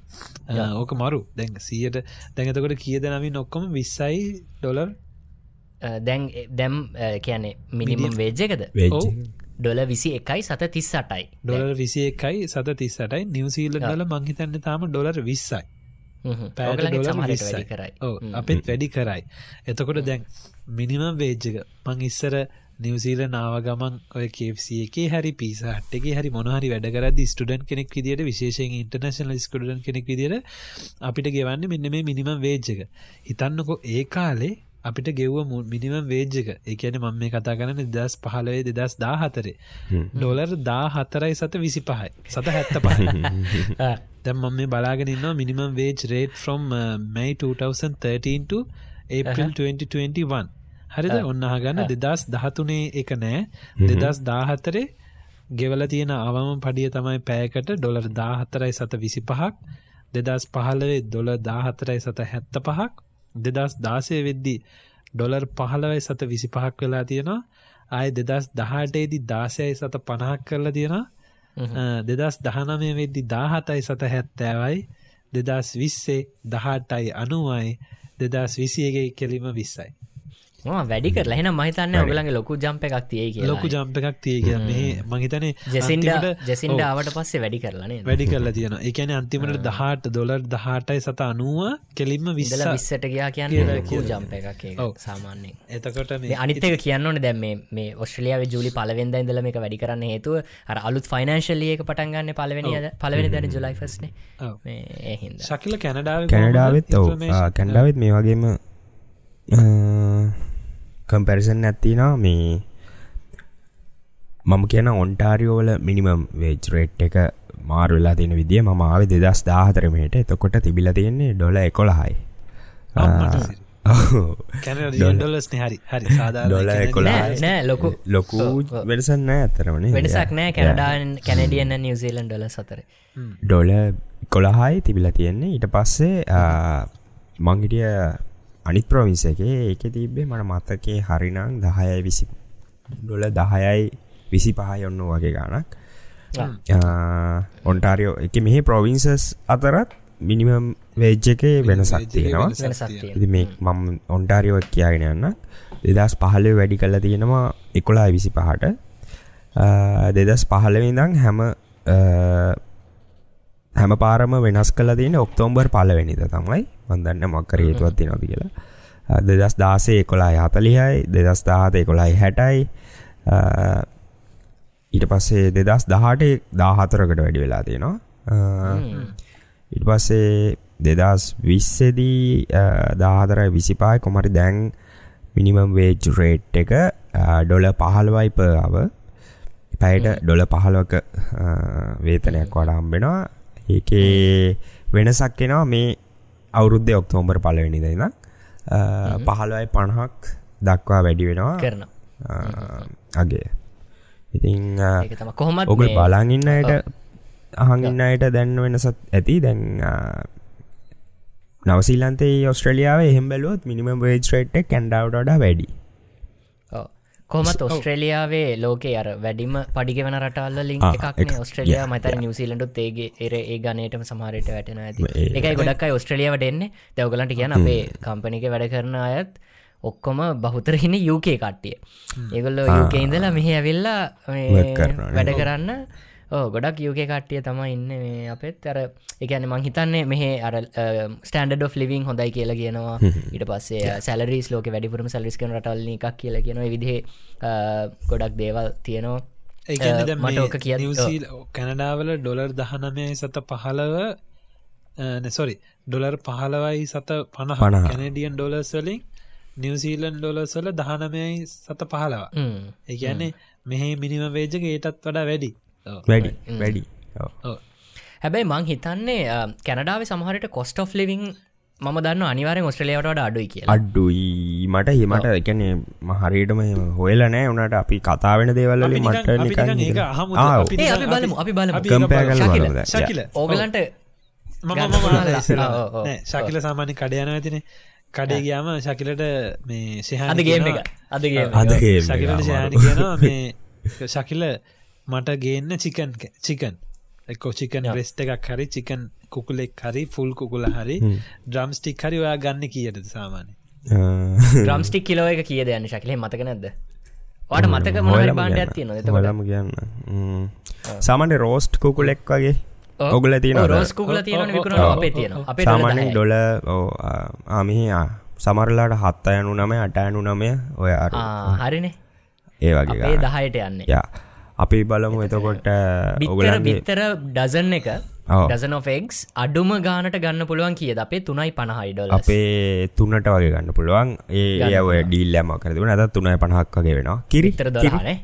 ඕක මරු. දැන් සියට දැඟතකොට කියද නමින් ඔක්කොම? විස්සයි ඩොලර් දැන් දැම් කියැනෙ මිනිමම් වේජ්ජකද ඩොල විසි එකයි සත තිස් අටයි. ඩොලර් විසි එකයි සත තිස්සටයි නිවසීල්ල ඩල මංහිතන්න තාම ඩොලර් විස්සයි. කරයි. අපිත් වැඩි කරයි. එතකොට දැන් මිනිමම් වේජ්ජක මං ඉස්සර නිවසීල නාව ගමන් ඔය කේසේ එක හරි පිසාට්ක හරි මොනහරි වැඩකරද ස්ටඩන් කෙනෙක් විදිට විශේෂෙන් ඉන්ටර්නශනල් ස්කඩන් කෙනෙක් විදිට අපිට ගෙවන්න මෙන්න මේ මිනිමම් වේජ්ජක හිතන්නකො ඒ කාලේ අපිට ගෙව්ව මිනිමම් වේජ්ජක එකන මම මේ කතා කරන දස් පහලවේ දෙදස් දා හතරේ ඩොලර් දා හතරයි සත විසි පහයි සත හැත්ත පහ <laughs> දැම් මම මේ බලාගෙනන්න minimum wage rate from my 2013 April 2021 හරිද? ඔන්නහ ගන්න දෙදස් දහතුනේ එක නෑ. දෙදස් දාහතරේ ගෙවල තියෙන අවම පඩිය තමයි පෑකට ඩොලර් දාහතරයි සත විසි පහක් දෙදස් පහලවේ දොල දාහතරයි සත හැත්ත පහක් දෙදස් දාසය වෙද්දි ඩොලර් පහලවයි සත විසි පහක් වෙලා තියෙනවා. ආය දෙදස් දහටේදි දාසයයි සත පණහක් කරලා තියෙනවා. දෙදස් දහනමය වෙද්දි දාහතයි සත හැත්තෑවයි. දෙදස් විස්සේ දහටයි අනුවයි. දෙදස් විසියගේ කෙලිම විස්සයි වැඩි කරලා? එහෙනම් මහිතන්න ඔගලගේ ලොකු ජම්ප එකක් තිය කිය ලොකු ජම්ප එකක් තිය කිය මේ මහිතන ජෙසින්ඩ ජෙසින්ඩ ආවට පස්සේ වැඩි කරලන වැඩි කරලා තියෙන එකන අන්තිමට දහට දොලර් දහටයි සත අනුව. කෙලින්ම විස්සල විස්සට ගයා කියන්න ලොකු ජම්ප එකක් සාමාන්‍යෙන් එතකොට අනිතක කියන්නන දැම මේ ඔස්ට්‍රලියාව ජුලි පලවෙද ඉදල මේ වැඩි කරන්න හේතුව අර අලුත් ෆයිනන්ශල්ලියක පටන්ගන්න පලවෙනි පලවෙනි දැන ජුලයිෆස්න ශකිල කැනඩාව කැනඩාවත් කැන්ඩාවත් මේ වගේම කම්පැරිසන් ඇත්තිනා මේ මම කියන ඔන්ටාරියෝවල මිනිමම් වේජ් රේට් එක මාරු වෙලා තියෙන විදිිය ම ආව දෙදස් දාහතරමයට එතකොට තිබිල තියෙන්නේ ඩොල එකොළහයි. ලොකු ලොකු වෙනසන්න ඇතරමන වෙනසක් නෑ කැනඩාන් කැනඩියන්න නිවසිීලන් ඩොල සතර ඩොල කොළහයි තිබිල තියෙන්නේ. ඊට පස්සේ මංගිටිය අනිත් ප්‍රවින්ස එක ඒක තිබ්බේ මට මතකේ හරිනං දහයයි විසි ඩොල දහයයි විසි පහයි ඔන්න වගේ ගානක් ඔන්ටාරියෝ එක මෙහි ප්‍රොවින්සස් අතරත් මිනිමම් වේජ් එක වෙනසක් තියෙනවා. මේ මම ඔන්ටාරියෝ කියගෙන යන්න. දෙදස් පහල වැඩි කල්ල තියෙනවා එකොලා විසි පහට දෙදස් පහලවිදං හැම හැම පාරම වෙනස් කල තියෙන ඔක්තෝම්බර් පලවෙනිද තමයි මන්දන්න මක්කර හේතුවත් තිනොද කියලා. දෙදස් දාසේ කොලායි හතලිහයි දෙදස් දාහත කොලායි හැටයි ඊට පස්සේ දෙදස් දහට දාහතරකට වැඩි වෙලා තියෙනවා. ඉට පස්සේ දෙදස් විස්සෙදී දාහතරයි විසිපායි. කොමරි දැන් මිනිමම් වේජ් රේට් එක ඩොල පහළවයිප අව පැයිට ඩොල පහලොක වේතනයක් වඩා හම්බෙනවා. ඒකේ වෙනසක් කෙනවා මේ අවුරුද්ධ ඔක්තෝම්බර් පලවෙනිදයින පහලොයි පණහක් දක්වා වැඩි වෙනවා. කරන අගේ. ඉතිං කොහොමත් ඔගල් බලාගන්නයට අහගන්නයට දැන්න වෙනසත් ඇති. දැන් නවසිල්ලන්තේ ඔස්ට්‍රලියාව එහෙම බැලුවත් මිනිම වේජ්‍රේට් කැන්ඩව්ඩ වැඩි කොමත් ඔස්ට්‍රලියාවේ ලෝකේ අර වැඩිම පඩිගෙවන රටල්ල ලින් එකක්න ඔස්ට්‍රලියයා මත නිවසිලන්ඩුත් ඒගේ එර ඒ ගනයටම සමහරයට වැටෙන ඇති. එකයි ගොඩක්යි ඔස්ට්‍රලියාවට එන්නේ දැවගලන්ට කියන අපේ කම්පනික වැඩ කරන අයත් ඔක්කොම බහුතරහින යුකේ කට්ටිය. ඒගොල්ල යුකේ ඉඳලා මෙහ ඇවිල්ලා වැඩ කරන්න ගොඩක් යුකේ කට්ටිය තම ඉන්න මේ අපත්. අර එකන මං හිතන්නේ මෙහ අර ස්ටන්ඩ ෝ ලිවිං හොඳයි කියලා කියනවා. ඉට පස්සේ සැලරිස් ලෝක වැඩිපුරම සල්ලිස් කන රටල්ල එකක් කියලා කියන විදිහ ගොඩක් දේවල් තියෙනවා. මට ඕක කිය කැනඩාවල ඩොලර් දහනමය සත පහලව නැසොරි ඩොලර් පහලවයි සත පණ පණ කැනඩියන් ඩොලර්ස්වලින් නිවසීලන් ඩොලර්ස්වල දහනමයයි සත පහලවා ඒගැන්නේ මෙහ මිනිම වේජක ඒටත් වඩා වැඩි වැඩි වැඩි. හැබැයි මං හිතන්නේ කැනඩාව සමහරට කොස්ට of ලිවිං මම දන්න අනිවාරෙන් ඔස්ට්‍රලියාවට අඩුයි කිය අඩ්ඩුයි මට හිමට එකන මහරිටම හොයල නෑ වනට අපි කතාවෙන දේවල්ලින් මට අපි බල ඕගලන්ට ශකිල සාමාන්‍ය කඩයන ඇතින. කඩේ ගයාම ශකිලට මේ සහාදගේ එක. අදගේ අදගේ ශකිලට ශයාන කියනවා. <laughs> මේ ශකිල මට ගේන්න චිකන් චිකන් එක්කෝ චිකන් රෙස්ට එකක් හරි චිකන් කුකුලෙක් හරි ෆුල් කුකුල හරි ඩ්‍රම්ස්ටික් හරි ඔයා ගන්න කියද සාමානය ්‍රම්ස්ටික් කිලෝ එක කියද යන්න ශකලේ? මතක නැද්ද? වාට මතක මොහල බාණ්ඩ ඇති නො ලම කියන්න සාමන්‍ය රෝස්ට් කුකුලෙක් වගේ ඔගුල තින රෝස් කුල තියන විකර අපේ තියෙන අපේ සාමානෙන් ඩොල ආමිහි සමරලාට හත්ත යනු නමය අටයනු නමය ඔය හරිනේ. ඒ වගේ දහයට යන්න. යා අපි බලමු එතකොට ඔගල බිත්තර ඩසන් එක ඩසනෝෆෙක්ස් අඩුම ගානට ගන්න පුළුවන් කියද? අපේ තුනයි පණහයිඩොල අපේ තුන්නට වගේ ගන්න පුළුවන්. ඒ ඔය ඩීල්ලම කරදුන ඇත තුනයි පණහක්කගේ වෙනවා. කිරිතර දොලානේ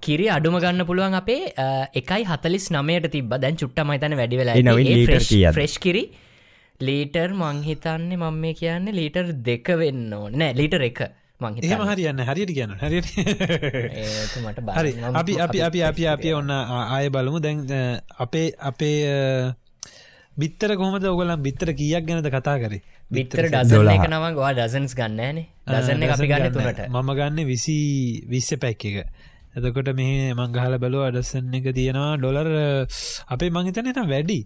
කිරි. අඩුම ගන්න පුළුවන් අපේ එකයි හතලිස් නමයට තිබ දැන් චුට්ට මයිතන වැඩි වෙලා ෆ්‍රෙශ් කිරි. ලීටර් මංහිතන්නේ මං මේ කියන්නේ ලීටර් දෙක වෙන්න ඕ නෑ ලීටර් එක මං හරියන්න හරියට කියන්න හරියට <laughs> හරි. අපි අපි අපි අපි අපි ඔන්න ආය බලමු. දැන් අපේ අපේ බිත්තර කොහමද ඔගලන් බිත්තර කියක් ගැනද කතා කරේ? බිත්තර ඩසල එක නම ගවා ඩසන්ස් ගන්නන දසන්න අපි ගන්න තුනට. මම ගන්න විසි විස්ස පැක් එක. එතකොට මේ මංගහල බලෝ අඩසන්න එක තියෙනවා. ඩොලර් අපේ මංහිතන එන වැඩි.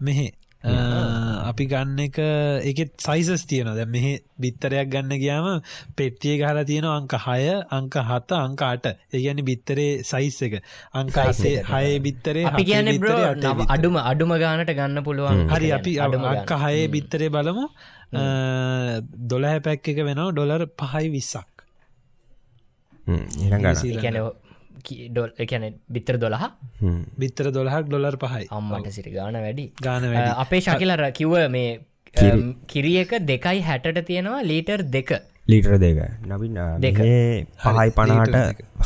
මෙහෙ අපි ගන්න එක එකත් සයිසස් තියන දැ මෙහ බිත්තරයක් ගන්න ගියාම පෙට්ටිය ගහල තියෙන අංක හය අංක හත අංකාට ඒගැන බිත්තරේ සයිස් එක. අංකාසේ හය බිත්තරේ අපි කියන්න අඩුම අඩුම ගානට ගන්න පුළුවන්. හරි අපි අංක හයේ බිත්තරේ බලමු. දොළහැ පැක් එක වෙනවා ඩොලර් පහයි විස්සක් ඉරග ඩොල් එකැන බිත්තර දොළහ? බිත්තර දොළහක් ඩොලර් පහයි. අම්මට සිරි ගාන වැඩි. ගාන අපේ ශකිලර කිව්ව මේ කිරියක දෙකයි හැටට තියෙනවා ලීටර් දෙක. ලීටර් දෙක. නවින් දෙක. පහයි පණහට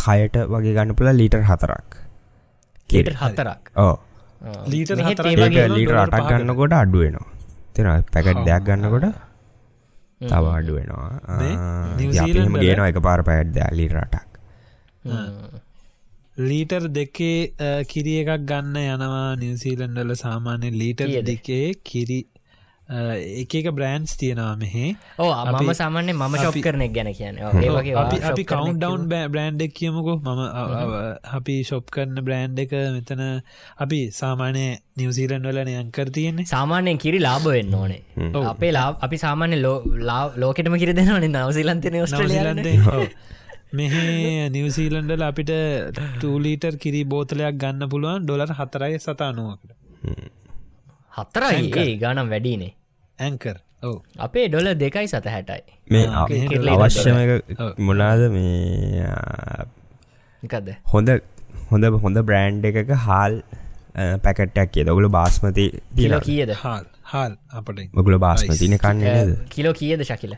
හයට වගේ ගන්න පුළ ලීටර් හතරක්. කීට හතරක්. ඕ ලීට ලීට අටක් ගන්නකොට අඩුවෙනවා තෙන පැකට් දෙයක් ගන්නකොට තව අඩුවෙනවා ගේන එක පාර පැට් දෙයක් ලීටරටක් ලීටර් දෙකේ කිරි එකක් ගන්න යනවා නිවසීලන්ඩල සාමාන්‍ය ලීටර් දෙකේ කිරි එකක බ්‍රෑන්ස් තියෙනවා මෙහේ. ඕ අපම සාමාන්‍ය මම ශොප් කරනෙක් ගැන කියන අපි අපි කවුන්් ඩවන් බ්‍රෑන්්ඩක් කියමුකෝ. මම අපි ශොප් කරන බ්‍රෑන්් එක මෙතන අපි සාමානය නිවසීලන් වලන යංකර තියෙන්නේ. සාමානයෙන් කිරි ලාබ වෙන්න ඕනේ. අපේ ලා අපි සාමාන්‍ය ලෝ ලෝකෙටම කිරි දෙනවන නවසිලන්තන ස්ට්‍රලියන්ද මෙහ නිවසීලන්ඩල අපිට ටූලීටර් කිරි බෝතලයක් ගන්න පුළුවන් ඩොලර් හතරයි සතානුවකට හතරයි? ගනම් වැඩිනේ. ඇංකර් අපේ ඩොල දෙකයි සත හැටයි මේ අවශ්‍යම මොනාද මේ එකද හොඳ හොඳ හොඳ බ්‍රෑන්් එකක හාල් පැකට්ටක් කිය දගුල බාස්මති කියද? හාල්. හාල් අපට. මොගුල බාස්මතින කන්නේද කිලෝ කියද ශකිල?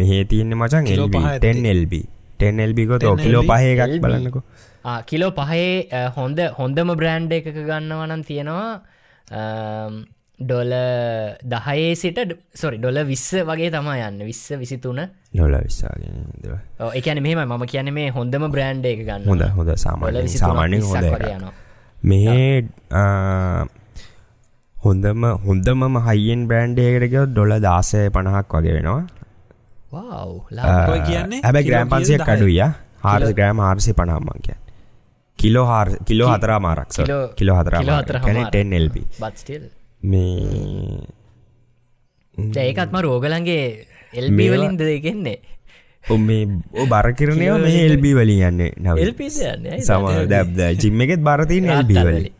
මෙහේ තියන්නේ මචන් එල්බ ටෙන්ල්බිකොත් කිලෝ පහය එකක් බලන්නකෝ. කිලෝ පහේ හොඳ හොඳම බ්‍රෑන්්ඩ එකක ගන්නවනම් තියෙනවා ඩොල දහයේ සිට සොරි ඩොල විස්ස වගේ තමා යන්න. විස්ස විසිතුන. නොල විස්සාගෙන එකන මෙම ම කියන මේ හොඳම බ්‍රෑන්්ඩ එක ගන්න හොඳ හොඳ සාමාන්‍ය සාමාන්‍ය හොඳ මේ හොඳම හොඳම හයිෙන් බ්‍රෑන්්ඩේකටක ඩොල දාසය පණහක් වගේ වෙනවා හැබැ ග්‍රෑම් පන්සියක් අඩුය හාර ග්‍රෑම් ආර්සි පනාම්මන්කය කිලෝ හාර කිලෝ හතරා මාරක් කිලෝ හතර ටෙන්ල්බ බත්ස්ටල් මේ ඒකත්ම රෝගලන්ගේ එල්බී වලින්ද දෙකෙන්නේ. ඔ මේ බරකිරණය මේ එල්බී වලින් යන්නේ නව. සම දැබ්ද ජිම්ම එකෙත් බරතින එල්බී වලි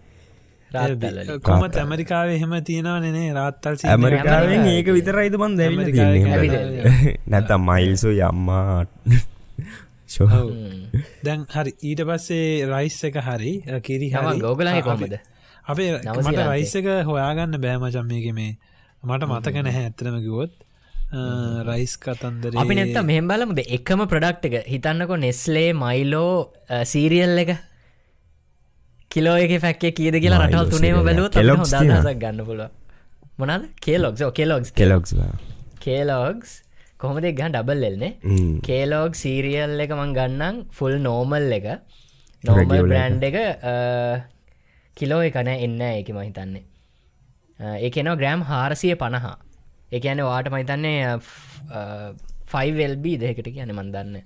කොමත් ඇමරිකාව එහෙම තියෙනව නේ රාත්තල් ඇමරිකාවෙන් ඒක විතරයිද බන් දැ නැතම් මයිල්සු යම්මා. දැන් හරි ඊට පස්සේ රයිස් එක හරි කිරි හම ගෝගලගේ කොමද අපේ මට රයිස්සක හොයාගන්න බෑමචම් මේක මේ. මට මතක නැහැ ඇත්තනම කිවොත් රයිස් කතන්දර අපි නැත්ත මෙහම් බලමුද? එකම ප්‍රඩක්් එක. හිතන්නකො නෙස්ලේ මයිලෝ සීරියල් එක කිලෝ එක ෆැක්කේ කියද කියලා රටල් තුනේම බැලුව දසක් ගන්න පුල මොනද කේලොක්ස් කෙලොක්ස් කෙලොක්ස් කේලොක්ස් කොහොමද ගන් ඩබල් එල්නේ කේලෝග් සීරියල් එක මං ගන්නම්. ෆුල් නෝමල් එක. නෝමල් බ්‍රන්් එක. කිලෝ එකන එන්න එක මහිතන්නේ ඒකනවා ග්‍රෑම් හාරසිය පණහා එකන වාට මහිතන්නේ ෆයිවල්බී දෙකට කියන මන්දන්න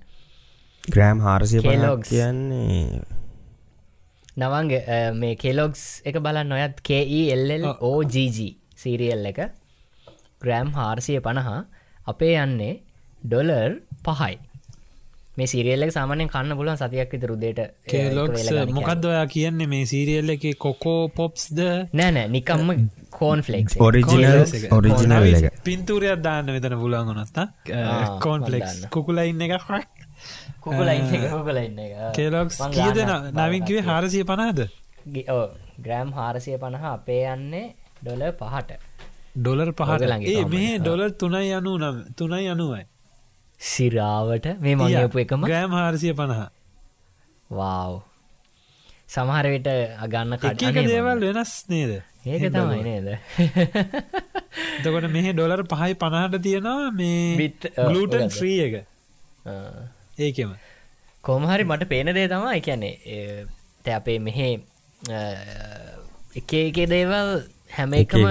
ග්‍රෑම් හාරසිය ලෝක් කියන්නේ නවන්ගේ මේ කෙලොග්ස් එක බලන්න නොයත් KELL OGG සීරියල් එක. ග්‍රෑම් හාරසිය පණහා අපේ යන්නේ ඩොලර් පහයි. මේ සිරියල්ල සාමනය කන්න පුලන් සතියක් විතර උදේට කේලොක්ස් මොකක්ද ඔයා කියන්නේ? මේ සීරියල්ල එක කොකෝ පොප්ස්ද නෑනෑ නිකම්ම කෝන් ෆලෙක් ඔරිජිනල් ඔරිජිනල් එක. පින්තූරයක් දාන්න වෙතන පුලන් ගොනස්ත කෝන් ෆලෙක්ස් කුකුලයින්න එක කේලොක්ස් කියද නවින්කිවේ හාරසිය පනාද ග්‍රෑම් හාරසිය පණහ අපේ යන්නේ ඩොල පහට. ඩොලර් පහට? ලගේ මේ ඩොලර් තුනයි අනු නම් තුනයි අනුවයි. සිරාවට? මේ මංගපු එකම? ගෑම් හාරසිය පණහ වාව් සමහරවිට අගන්න කට දේවල් වෙනස් නේද? ඒක තමයි නේද? <laughs> එතකොට මෙහ ඩොලර් පහයි පණහට තියෙනවා මේ ලූටන් ශ්‍රී එක ඒකෙම. කෝමහරි මට පේන දේ තමා එකන්නේ තැ අපේ මෙහේ එක එක දේවල් හැම එකම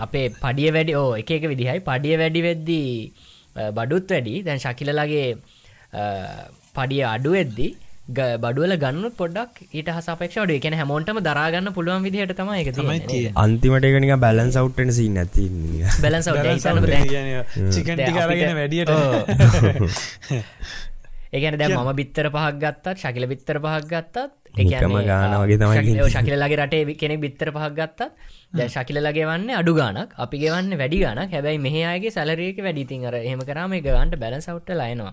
අපේ පඩිය වැඩි ඕ එක එක විදිහයි. පඩිය වැඩි වෙද්දී බඩුත් වැඩි. දැන් ශකිලලගේ පඩිය අඩු එද්දි බඩුවල ගන්න පොඩක් ඊට හසපක්ෂඩ එකන හැමෝටම දරාගන්න පුළුවන් විදිහට තම එක අන්තිමට එකනික බැලන් සවට්ටන සී නැති බැලන් වැඩියට <laughs> ඒගැන දැ ම බිත්තර පහක් ගත්තත් ශකිල බිත්තර පහක් ගත්තත් එකම ගාන වගේ තමයි ශකිලගේ රටේ කෙනෙක් බිත්තර පහක් ගත්තත් දැ ශකිලගේ වන්න අඩු ගානක් අපි ගවන්න වැඩි ගනක් හැබැයි මෙහයාගේ සැලරේක වැඩිතින් අර එහම කරම ගවන්ට බැලසවට්ට ලයිනවා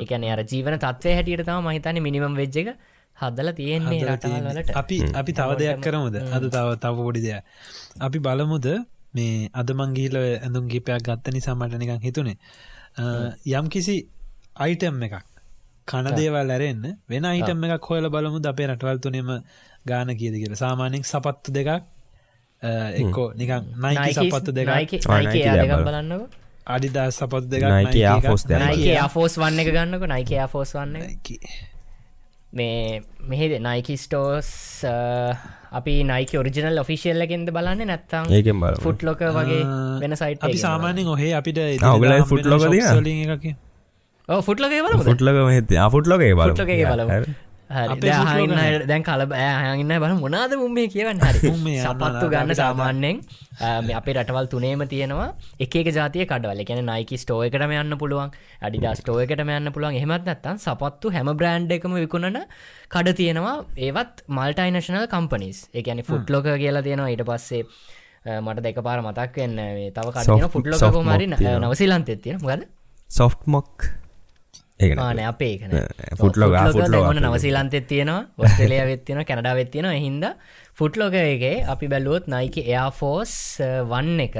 එකන අර ජීවන තත්වය හැටියට තම මහිතන මිනිමම් වෙච්ජක හදල තියෙන්නේ රටවලට අපි අපි තව දෙයක් කරමුද? අද තව තව පොඩි දෙය අපි බලමුද මේ අදමංගීල ඇඳුම් ගිපයක් ගත්ත නිසා මට නිකං හිතුනේ. යම් කිසි අයිටම් එකක් කන දේවල් ඇරෙන්න්න වෙන අයිටම් එකක් හොයල බලමුද අපේ රටවල් තුනෙම ගාන කියද කියල? සාමානෙක් සපත්තු දෙකක්. එක්කෝ නිකං නයි සපත්තු දෙක බලන්නක. අඩිදා සපත් දෙක ෆෝස් ෆෝස් වන්න එක ගන්නක. නයිකයා ෆෝස් වන්න මේ මෙහෙද නයිකි ස්ටෝස් අපි නයික ෝරිජනල් ඔෆිසිල්ල ගෙන්ද බලන්න නැත්තම් බල ෆුට් ලොක වගේ වෙන සයිට අපි සාමානෙන් ඔහේ අපිට ඔගල ෆුට් ලොක ෆුට්ලගේ බල ෆුට්ලක ෆුට්ලගේ බල බල දැන් කල බෑහගන්න බල මොනාද මුම්ේ කියවන්න? හරි. සපත්තු ගන්න සාමාන්‍යෙන් අපේ රටවල් තුනේම තියෙනවා. එක ජාතිය කඩවල. කියන නයිකි ස්ටෝ එකටම යන්න පුළුවන් අඩිඩා ස්ටෝ එකටම යන්න පුළුවන්. එහමත් නැත්තන් සපත්තු හැම බ්‍රන්් එකම විකුණන කඩ තියෙනවා. ඒවත් මල්ටයිනශනල් කම්පනිස් එකන ෆුට්ලෝක කියලා තියෙනවා. ඊට පස්සේ මට දෙක පාර මතක් වෙන්න. තව කට ෆුට්ලෝක මරි නවසිලන්තෙත් තියෙන ගද සොෆ්ට් ආන අපේ එකන ෆුට්ලෝ න නවසීලන්තෙත් තියෙනවා <laughs> ඔස්ට්‍රලයා වෙත්තියෙන කැනඩා වෙත්තියෙන හින්ද ෆුට්ලෝක එකගේ අපි බැලුවොත් නයික එයාෆෝස් වන්න එක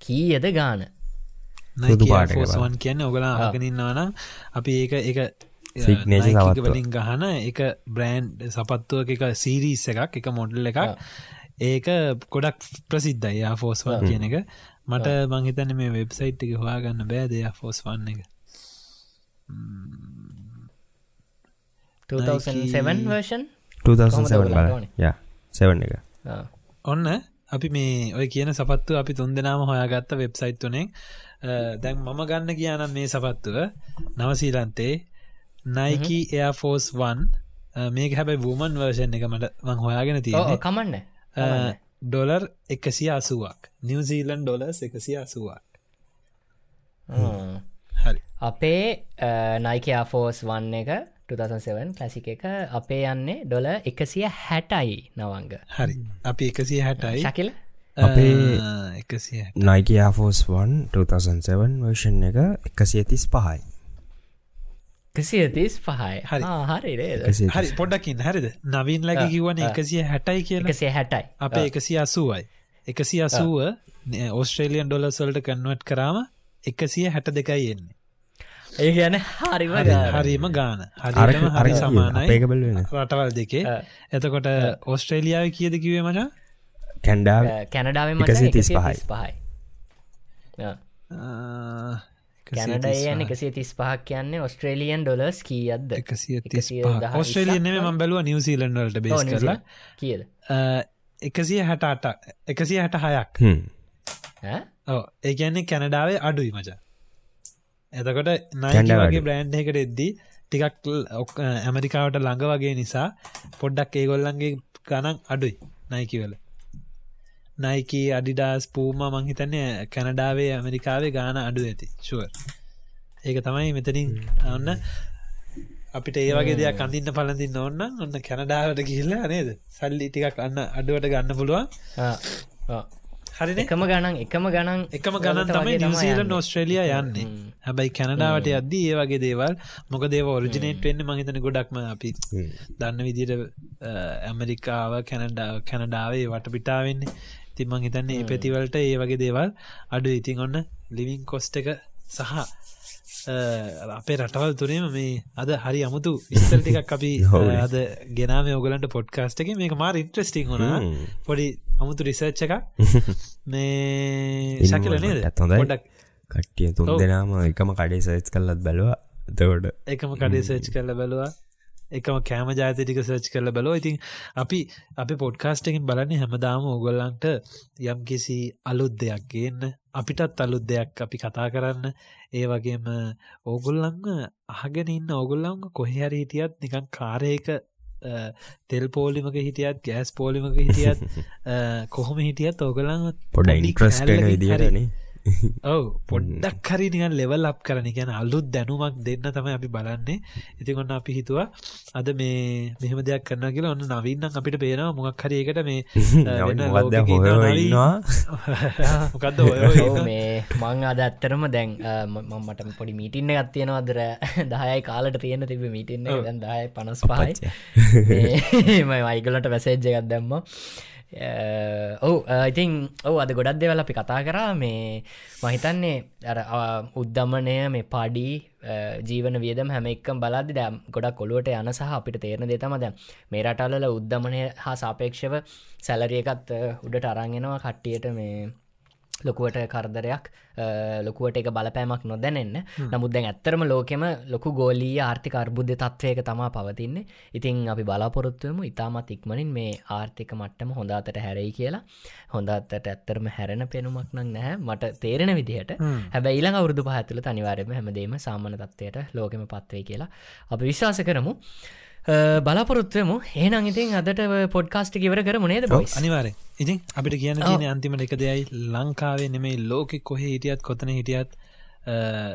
කීයද ගාන? ෆෝස්වන් කියන්න ඔගලා ආගනින්නවනම් අපි ඒක එක සිග්නේච වලින් ගහන එක බ්‍රෑන්් සපත්තුව එක සීරීස් එකක් එක මොඩල් එකක්. ඒක ගොඩක් ප්‍රසිද්ධයි ෆෝස්වන් කියන එක. මට මංහිතන මේ වෙබ්සයිට් එක හොයාගන්න බෑදයා ෆෝස් වන්න එක 2007 වර්ෂන් 2007 බල ය 7 එක. ඔන්න අපි මේ ඔය කියන සපත්තු අපි තුන් දෙනාම හොයාගත්ත වෙබ්සයිට් තුනෙන් දැන් මම ගන්න කියනම් මේ සපත්තුව. නවසීලන්තේ නයිකී එයාෆෝස් වන් මේක හැබැයි වූමන් වර්ෂන් එක මට මං හොයාගෙන තියෙන කමන්න. ඩොලර් එකසිය අසුවක්. නිවසීලන් ඩොලස් එකසිය අසුවක්. හරි අපේ නයිකයා ෆෝස් වන්න එක 2007 කලසික එක අපේ යන්නේ ඩොල එකසිය හැටයි නවංග. හරි. අපි එකසිය හැටයි ශකිල අපේ නයිකයාෆෝස් වන් 2007 වර්ෂන් එක එකසිය තිස් පහයි එකසිය තිස් පහයි හරි හරි පොඩ්ඩකින් හරිද? නවින් ලැග කිවන එකසිය හැටයි කිය එකසිය හැටයි අපේ එකසිය අසුවයි එකසිය අසුව ඔස්ට්‍රේලියන් ඩොලසල්ට කන්වට් කරාම එකසිය හැට දෙකයි එන්නේ ඒ ගැන. හරිම හරිම ගාන හරි හරි සමානයි. රටවල් දෙකේ. එතකොට ඔස්ට්‍රේලියාව කියද කිවේ මචා? කැන්ඩාව කැනඩාව තිස් පහයි. පහයි. කැනඩ යන එකසේ තිස් පහක් කියන්නේ ඔස්ට්‍රේලියන් ඩොලස් කියද්ද ඔස්ට්‍රේලියන ම බැලුව නිවසිීලන්ඩලට බේස් කරලා. කියද? එකසිය හැට අට එකසිය හැට හයක් ඕ ඒ කියන්නේ කැනඩාවේ අඩුයි මචා එතකොට නයිගේ බ්‍රෑන්් එකට එද්දී ටිකක් ඇමරිකාවට ළඟ වගේ නිසා පොඩ්ඩක් ඒගොල්ලන්ගේ ගණන් අඩුයි නයිකිවල නයිකී අඩිඩාස් පූම මංහිතන්නේ කැනඩාවේ ඇමරිකාවේ ගාන අඩු ඇති. ශුව ඒක තමයි මෙතනින් ඔන්න අපිට ඒවගේ දෙයක් අඳන්න පලඳින්න ඔන්න ඔන්න කැනඩාවට ගිහිල්ලා නේද? සල්ලි ටිකක් අන්න අඩුවට ගන්න පුළුවන් හරි එකම ගණන් එකම ගණන් එකම ගණන් තමයි නිවසීල නෝස්ට්‍රලිය යන්නේ. හැබැයි කැනඩාවට අද්දී ඒ වගේ දේවල් මොක දේව ඔරිජිනේට් වෙන්න මහිතන ගොඩක්ම අපි දන්න විදිට ඇමරිකාව කැනඩා කැනඩාවේ වට පිටාවෙන්නේ තින් මං හිතන්නේ ඒ පැතිවලට ඒ වගේ දේවල් අඩු ඉතින් ඔන්න ලිවිං කොස්ට එක සහ අපේ රටවල් තුනේම මේ අද හරි අමුතු විස්තර ටිකක් අපි <laughs> අද ගෙනාම ඔගලන්ට පොඩ්කාස්ට එක මේක මාර ඉන්ට්‍රස්ටිං වුණ. පොඩි අමුතු රිසර්ච් එක <laughs> මේ ශකිලනේ ඇත්හොඳ කට්ටිය තුන් දෙනාම එකම කඩේ සර්ච් කල්ලත් බැලවා. තවට එකම කඩේ සර්ච් කරල බැලවා එකම කෑම ජාතටික සර්ච් කරල බැලෝ ඉතින් අපි අපි පොඩ්කාස්ටකින් බලන්නේ හැමදාම ඕගොල්ලන්ට යම් කිසි අලුත් දෙයක් ගන්න අපිටත් අලුත් දෙයක් අපි කතා කරන්න. ඒ වගේම ඕගොල්ලංග අහගෙන ඉන්න ඕගොල්ලංග කොහෙහරි හිටියත් නිකන් කාරයක තෙල් පෝලිමක හිටියත් ගෑස් පෝලිමක හිටියත් <laughs> කොහොම හිටියත් ඕගොලන් පොඩ ඉන්ට්‍රස්ට විදිරනේ <laughs> ඔව. පොඩ්ඩක් හරි නිකන් ලෙවල් අප් කරන ගැන අලුත් දැනුමක් දෙන්න තමයි අපි බලන්නේ. ඉතිකොන්න අපි හිතුවා අද මේ මෙහම දෙයක් කරන්න කියලා ඔන්න නවීන්නම් අපිට පේනවා මොක් හරියකට මේ <laughs> මොකක්ද <laughs> මේ මං අද ඇත්තරම දැන් මට පොඩි මීටින්න ගත්තියෙනවා අදර දහයයි කාලට තියෙන තිබ මීටින්න දැන් දාය පනස් පහයි. මයි වයිගලට වැසේජ්ජ එකත් දැම්ම ඔවු ඉතින් ඔවු අද ගොඩක් දෙවල අපි කතා කරා. මේ මහිතන්නේ උද්ධමනය මේ පඩි eh, ජීවන වියදම හැම එක්කම් බලදි දැම් ගොඩක් කොළුවට යන සහ අපිට තේරණ දෙතම දැ මේ රටල්ල උද්ධමනය හා සාපේක්ෂව සැලරියකත් උඩට අරංගෙනවා කට්ටියට මේ ලොකුවට කරදරයක් ලොකුවට එක බලපෑමක් නොදැනෙන්න. නමුත් දැන් ඇත්තරම ලෝකෙම ලොකු ගෝලී ආර්ථික අර්බුද්ධ තත්වයක තමා පවතින්නේ. ඉතින් අපි බලාපොරොත්තුවම ඉතාමත් ඉක්මනින් මේ ආර්ථික මට්ටම හොඳතට හැරයි කියලා. හොඳත්තට ඇත්තරම හැරෙන පෙනුමක් නක් නැහැ. මට තේරෙන විදිහට හැබැ ඊළඟ අවුරදු පහඇතුළ තනිවාරම හැමදේම සාමන තත්වයට ලෝකෙම පත්වේ කියලා අපි විශ්වාස කරමු බලාපොරොත්වයමු ඒනම් ඉතින් අදට පොඩ්කාස්ටි කිවර කර මොනේද බොයි අනිවාරය ඉතින් අපිට කියන්න තියෙන අන්තිමට එක දෙයයි. ලංකාවේ නෙමෙයි ලෝකෙ කොහෙ හිටියත් කොතන හිටියත්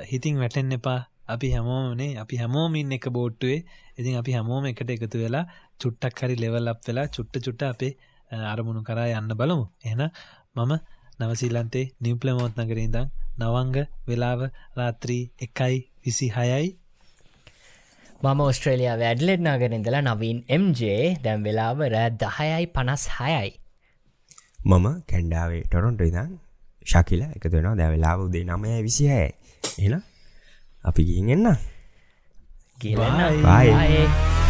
හිතින් වැටෙන් එපා. අපි හැමෝමනේ අපි හැමෝමින් එක බෝට්ටුවේ. ඉතින් අපි හැමෝම එකට එකතු වෙලා චුට්ටක් හරි ලෙවල් අප් වෙලා චුට්ට චුට්ට අපේ අරමුණු කරා යන්න බලමු. එන මම නවසීලන්තේ නිවප්ලමෝත් නගරින්දං නවංග වෙලාව රාත්‍රී එකයි විසි හයයි මම ඔස්ට්‍රේලයා වැඩ්ලෙඩ් නගරින්දලා නවීන් MJ දැම් වෙලාව රෑ දහයයි පනස් හයයි. මම කැන්ඩාවේ ටොරොන්ට ඉදන් ශකිල එක දෙෙනවා දැවෙලාව උදේ නමය විසිහය එන අපි ගින් එන්න. කියලන්න Bye. බයි